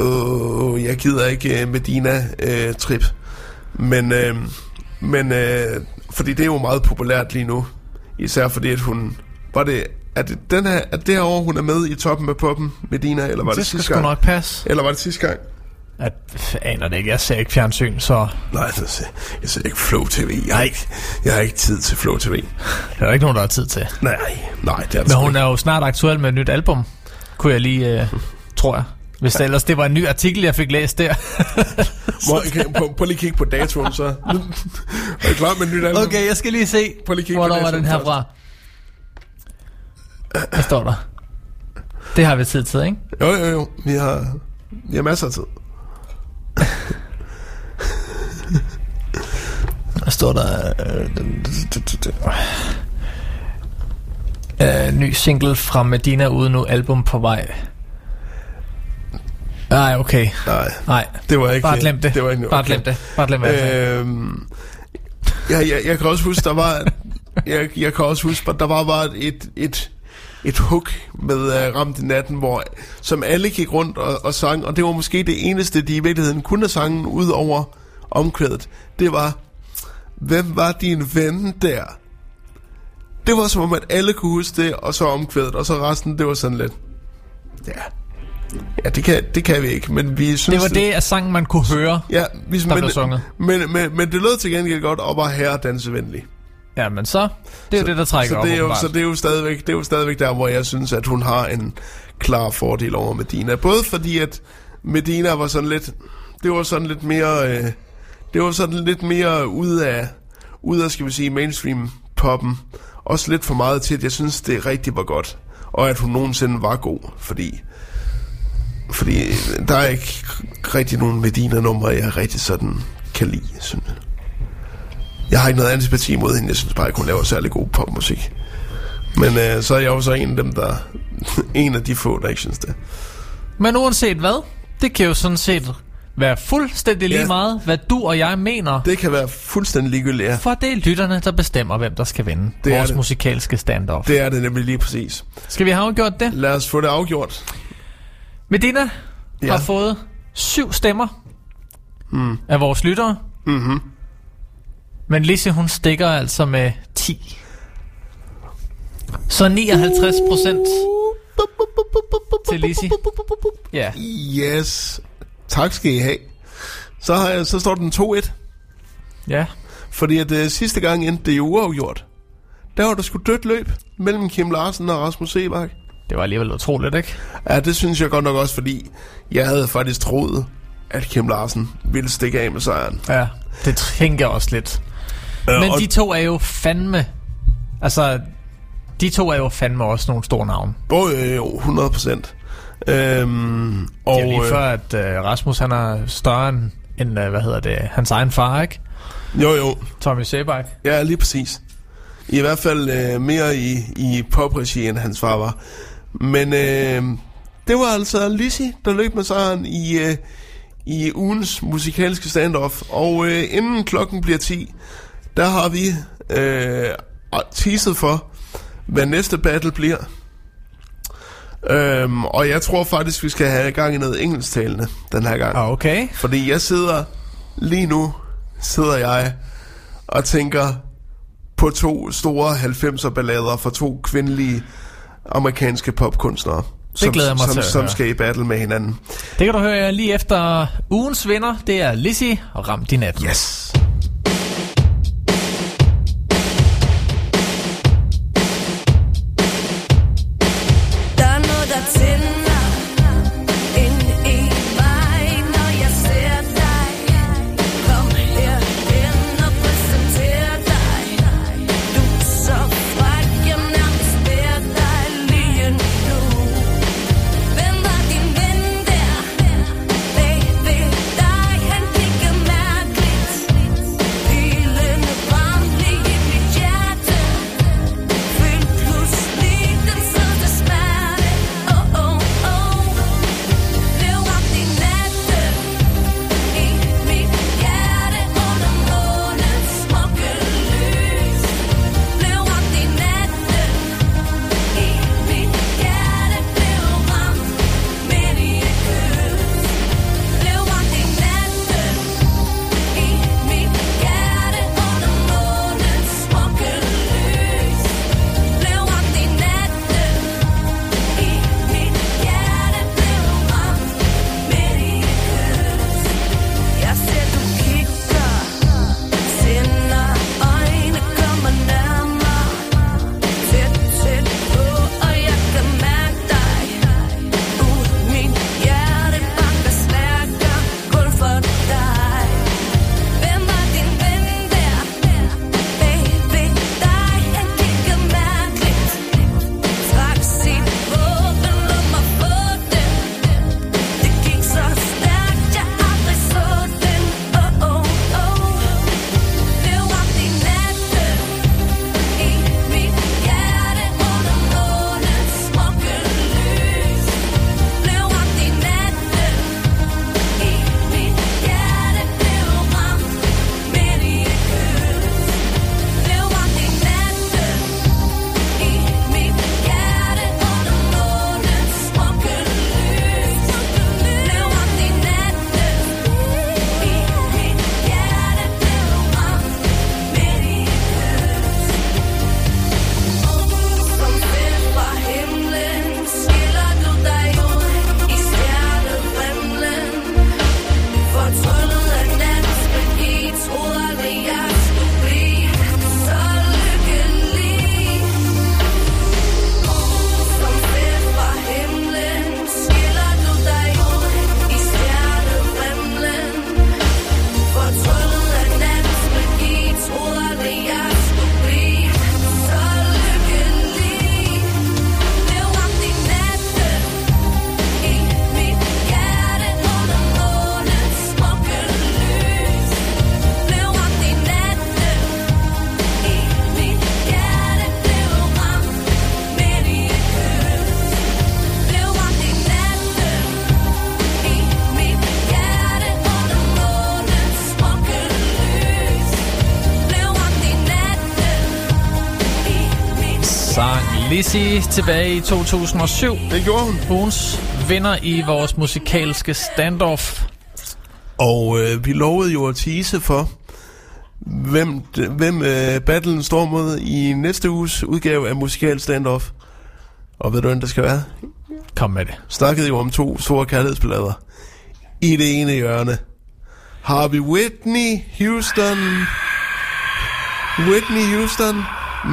øh, jeg gider ikke øh, Medina-trip. men, øh, men øh, fordi det er jo meget populært lige nu. Især fordi, at hun... Var det, er det, den her, er det her år, hun er med i toppen af poppen, Medina, eller var det, Det skal sidste gang? nok passe. Eller var det sidste gang? At, f- aner det ikke, jeg ser ikke fjernsyn, så Nej, jeg ser, jeg ser ikke Flow TV. Jeg har ikke, jeg har ikke tid til Flow TV. det er der ikke nogen, der har tid til. Nej, nej, det er det Men hun ikke. er jo snart aktuel med et nyt album, kunne jeg lige, øh, tror jeg. Hvis det ellers det var en ny artikel, jeg fik læst der. Hvor, kan, prøv, prøv lige at kigge på datoen, så. er I klar med et nyt album? Okay, jeg skal lige se, Prøv lige på hvornår var den her fra. Hvad står der? Det har vi tid til, ikke? Jo, jo, jo. Vi har, vi har masser af tid. Der står der... Øh, ny single fra Medina ude nu, album på vej. Nej, okay. Nej, Nej, det var ikke... bare glem det. Det var ikke Bare okay. glem det. Bare glem det. Øh, Øhm, jeg, jeg, jeg kan også huske, der var... Jeg, jeg kan også huske, der var bare et, et, et hook med uh, Ramt i natten, hvor, som alle gik rundt og, og sang, og det var måske det eneste, de i virkeligheden kunne sange ud over omkvædet. Det var, hvem var din ven der? Det var som om, at alle kunne huske det, og så omkvædet, og så resten, det var sådan lidt... Ja, ja det, kan, det kan vi ikke, men vi synes... det var det af sangen, man kunne høre. Ja, vi, der men, blev sunget. Men, men, men det lød til gengæld godt og var herre dansevenlig. Ja, men så... Det er jo det, der trækker så op, det er jo, så det er jo stadigvæk, det er jo stadigvæk der, hvor jeg synes, at hun har en klar fordel over Medina. Både fordi, at Medina var sådan lidt, det var sådan lidt mere, øh, det var sådan lidt mere ude af, ude af, skal vi sige, mainstream poppen. Også lidt for meget til, at jeg synes, det rigtig var godt. Og at hun nogensinde var god, fordi fordi der er ikke rigtig nogen Medina-numre, jeg rigtig sådan kan lide, synes jeg. Jeg har ikke noget antipati mod hende. Jeg synes bare ikke, hun laver særlig god popmusik. Men øh, så er jeg jo så en af dem, der... en af de få, der ikke synes det. Men uanset hvad, det kan jo sådan set være fuldstændig lige Ja. meget, hvad du og jeg mener. Det kan være fuldstændig ligegyldigt, ja. For det er lytterne, der bestemmer, hvem der skal vinde Det vores det. musikalske standoff. Det er det nemlig lige præcis. Skal vi have afgjort det? Lad os få det afgjort. Medina ja. Har fået syv stemmer mm. af vores lyttere. Mhm. Men Lise, hun stikker altså med 10. Så 59 procent til Lise. Ja. Yes. Tak skal I have. Så, har jeg, så står den 2-1. Ja. Fordi at øh, sidste gang endte det jo uafgjort. Der var der sgu dødt løb mellem Kim Larsen og Rasmus Sebak. Det var alligevel utroligt, ikke? Ja, det synes jeg godt nok også, fordi jeg havde faktisk troet, at Kim Larsen ville stikke af med sejren. Ja, det tænker jeg også lidt. Øh, Men og- de to er jo fandme... Altså, de to er jo fandme også nogle store navne. Jo, jo, jo, 100 procent. Øhm, Og, det er lige øh, før, at uh, Rasmus han er større end, end uh, hvad hedder det, hans egen far, ikke? Jo, jo. Tommy Sebak. Ja, lige præcis. I hvert fald øh, mere i, i popregi, end hans far var. Men øh, det var altså Lizzie, der løb med sejren i, øh, i ugens musikalske standoff. Og øh, inden klokken bliver 10, der har vi øh, teaset for, hvad næste battle bliver. Øhm, og jeg tror faktisk, vi skal have gang i noget engelsktalende den her gang. Ah, Okay. Fordi jeg sidder, lige nu sidder jeg og tænker på to store 90'er ballader for to kvindelige amerikanske popkunstnere. som, glæder jeg mig som, til Som skal i battle med hinanden. Det kan du høre lige efter ugens vinder. Det er Lizzie og Ramt i natten. Yes. Tilbage i 2007. Det gjorde hun. Ugens vinder i vores musikalske standoff. Og øh, vi lovede jo at tease for, hvem, hvem øh, battlen står mod i næste uges udgave af Musikal Standoff. Og ved du, hvem der skal være? Kom med det. Snakkede jo om to store kærlighedsballader. I det ene hjørne har vi Whitney Houston. Whitney Houston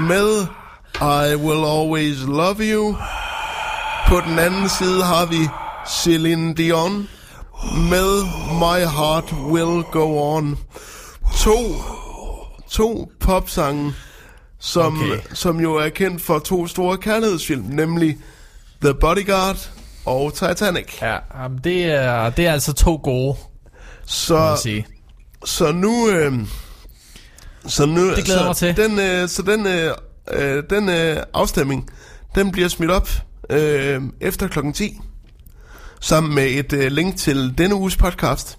med I Will Always Love You. På den anden side har vi Celine Dion med My Heart Will Go On. To, to popsange, som, Okay. som jo er kendt for to store kærlighedsfilm, nemlig The Bodyguard og Titanic. Ja, det er, det er altså to gode, Så, sige. så nu... Øh, så nu Det glæder så mig til. Den, øh, så den, øh, øh, den øh, afstemning, den bliver smidt op øh, efter klokken 10. sammen med et øh, link til denne uges podcast.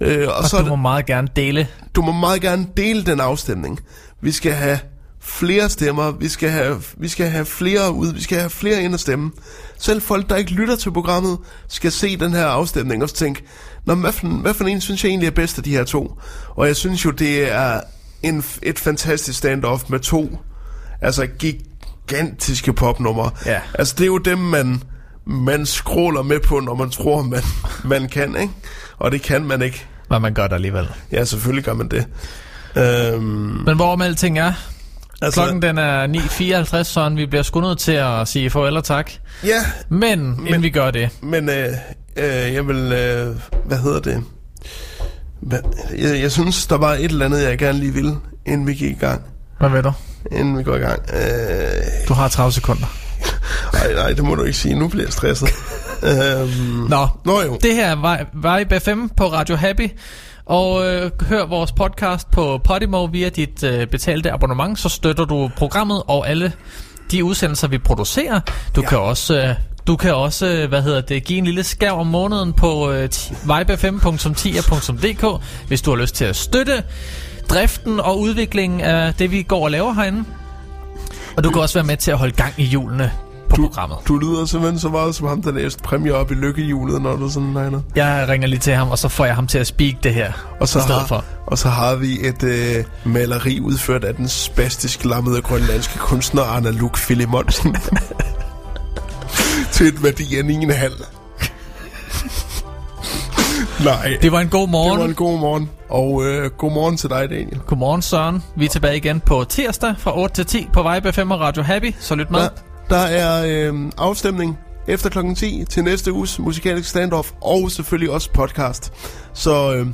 Øh, og, Og så du må meget gerne dele. du må meget gerne dele den afstemning. Vi skal have flere stemmer, vi skal have, vi skal have flere ud, vi skal have flere ind at stemme. Selv folk, der ikke lytter til programmet, skal se den her afstemning og tænke, Nå, hvad, for, hvad for en synes jeg egentlig er bedst af de her to? Og jeg synes jo, det er en, et fantastisk standoff med to altså gigantiske popnumre. Ja. Altså det er jo dem, man, man scroller med på, når man tror, man, man kan, ikke? Og det kan man ikke. Men man gør det alligevel. Ja, selvfølgelig gør man det. Øhm, Men hvorom alting er, Altså- klokken den er 9.54, så vi bliver sgu nødt til at sige farvel og tak. ja, Men, Men inden vi gør det, men øh, øh, jeg vil... Øh, hvad hedder det? Hvad, jeg, jeg synes, der var et eller andet, jeg gerne lige ville, inden vi gik i gang. hvad ved du? Inden vi går i gang. Øh, Du har 30 sekunder. nej, nej, det må du ikke sige. Nu bliver jeg stresset. øhm, Nå, Nå jo. det her er Vibe FM på Radio Happy. Og øh, hør vores podcast på Podimo via dit øh, betalte abonnement, så støtter du programmet og alle de udsendelser, vi producerer. Du ja. kan også... Øh, du kan også, øh, hvad hedder det, give en lille skærv om måneden på øh, ti- vibefm.10.dk, hvis du har lyst til at støtte driften og udviklingen af det, vi går og laver herinde. Og du kan også være med til at holde gang i hjulene på programmet. Du lyder simpelthen så meget som ham, der læste præmier op i lykkehjulet, når du sådan nej, Jeg ringer lige til ham, og så får jeg ham til at speak det her og så, har, for. og så har vi et øh, maleri udført af den spastisk lammede grønlandske kunstner Anna Luk Filimonsen. til et værdi af 9,5. Nej, Det var en god morgen. det var en god morgen. Og øh, god morgen til dig, Daniel. Godmorgen Søren. Vi er tilbage igen på tirsdag fra 8 til 10 på Vibe 5 og Radio Happy, så lyt med. Der, der er øh, afstemning efter klokken 10 til næste uges musikalsk standoff, og selvfølgelig også podcast. Så øh,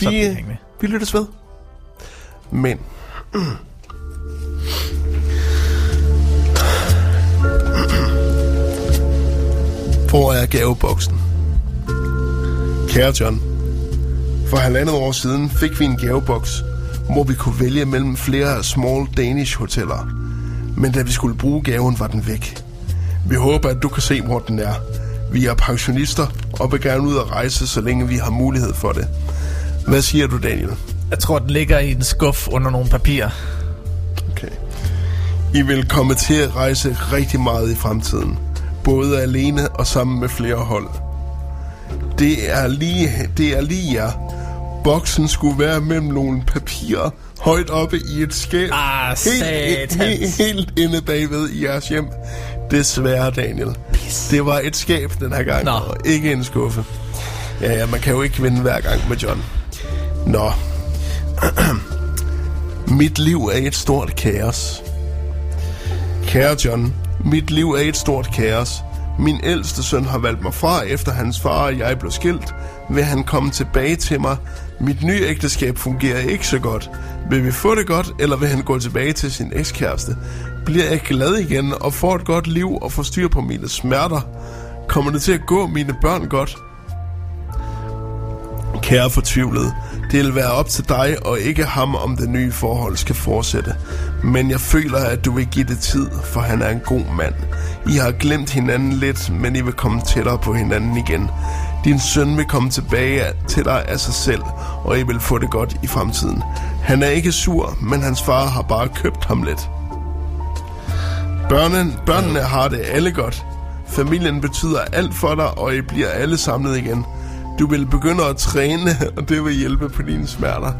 Så vi, hængende. vi lyttes ved. Men... Hvor er gaveboksen? Kære John, for halvandet år siden fik vi en gaveboks, hvor vi kunne vælge mellem flere small Danish hoteller. Men da vi skulle bruge gaven, var den væk. Vi håber, at du kan se, hvor den er. Vi er pensionister og vil gerne ud at rejse, så længe vi har mulighed for det. Hvad siger du, Daniel? Jeg tror, den ligger i en skuff under nogle papirer. Okay. I vil komme til at rejse rigtig meget i fremtiden. Både alene og sammen med flere hold. Det er lige, det er lige jer. Boksen skulle være mellem nogle papirer højt oppe i et skab. Ah, helt, helt, helt inde bagved i jeres hjem. Desværre, Daniel. Det var et skab den her gang, Nå. og ikke en skuffe. Ja, ja, man kan jo ikke vinde hver gang med John. Nå. Mit liv er et stort kaos. Kære John, mit liv er et stort kaos. Min ældste søn har valgt mig fra, efter hans far og jeg blev skilt. Vil han komme tilbage til mig? Mit nye ægteskab fungerer ikke så godt. Vil vi få det godt, eller vil han gå tilbage til sin ekskæreste? Bliver jeg glad igen og får et godt liv og får styr på mine smerter? Kommer det til at gå mine børn godt? Kære fortvivlede, det vil være op til dig og ikke ham, om det nye forhold skal fortsætte. Men jeg føler, at du vil give det tid, for han er en god mand. I har glemt hinanden lidt, men I vil komme tættere på hinanden igen. Din søn vil komme tilbage til dig af sig selv, og I vil få det godt i fremtiden. Han er ikke sur, men hans far har bare købt ham lidt. Børnen, børnene har det alle godt. Familien betyder alt for dig, og I bliver alle samlet igen. Du vil begynde at træne, og det vil hjælpe på dine smerter.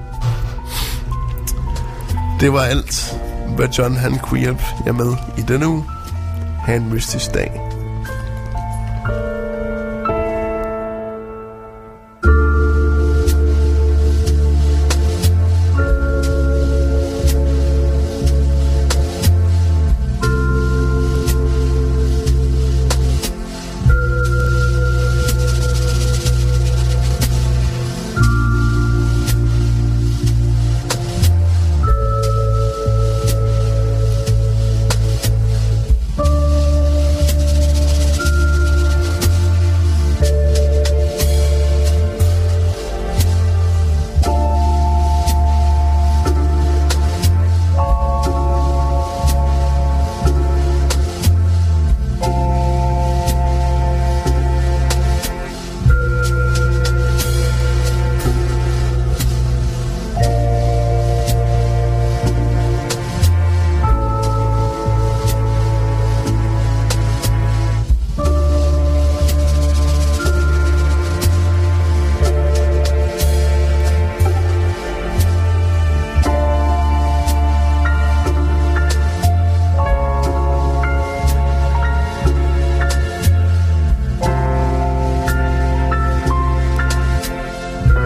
Det var alt, hvad John han kunne hjælpe jer med i denne uge. Ha' en mystisk dag.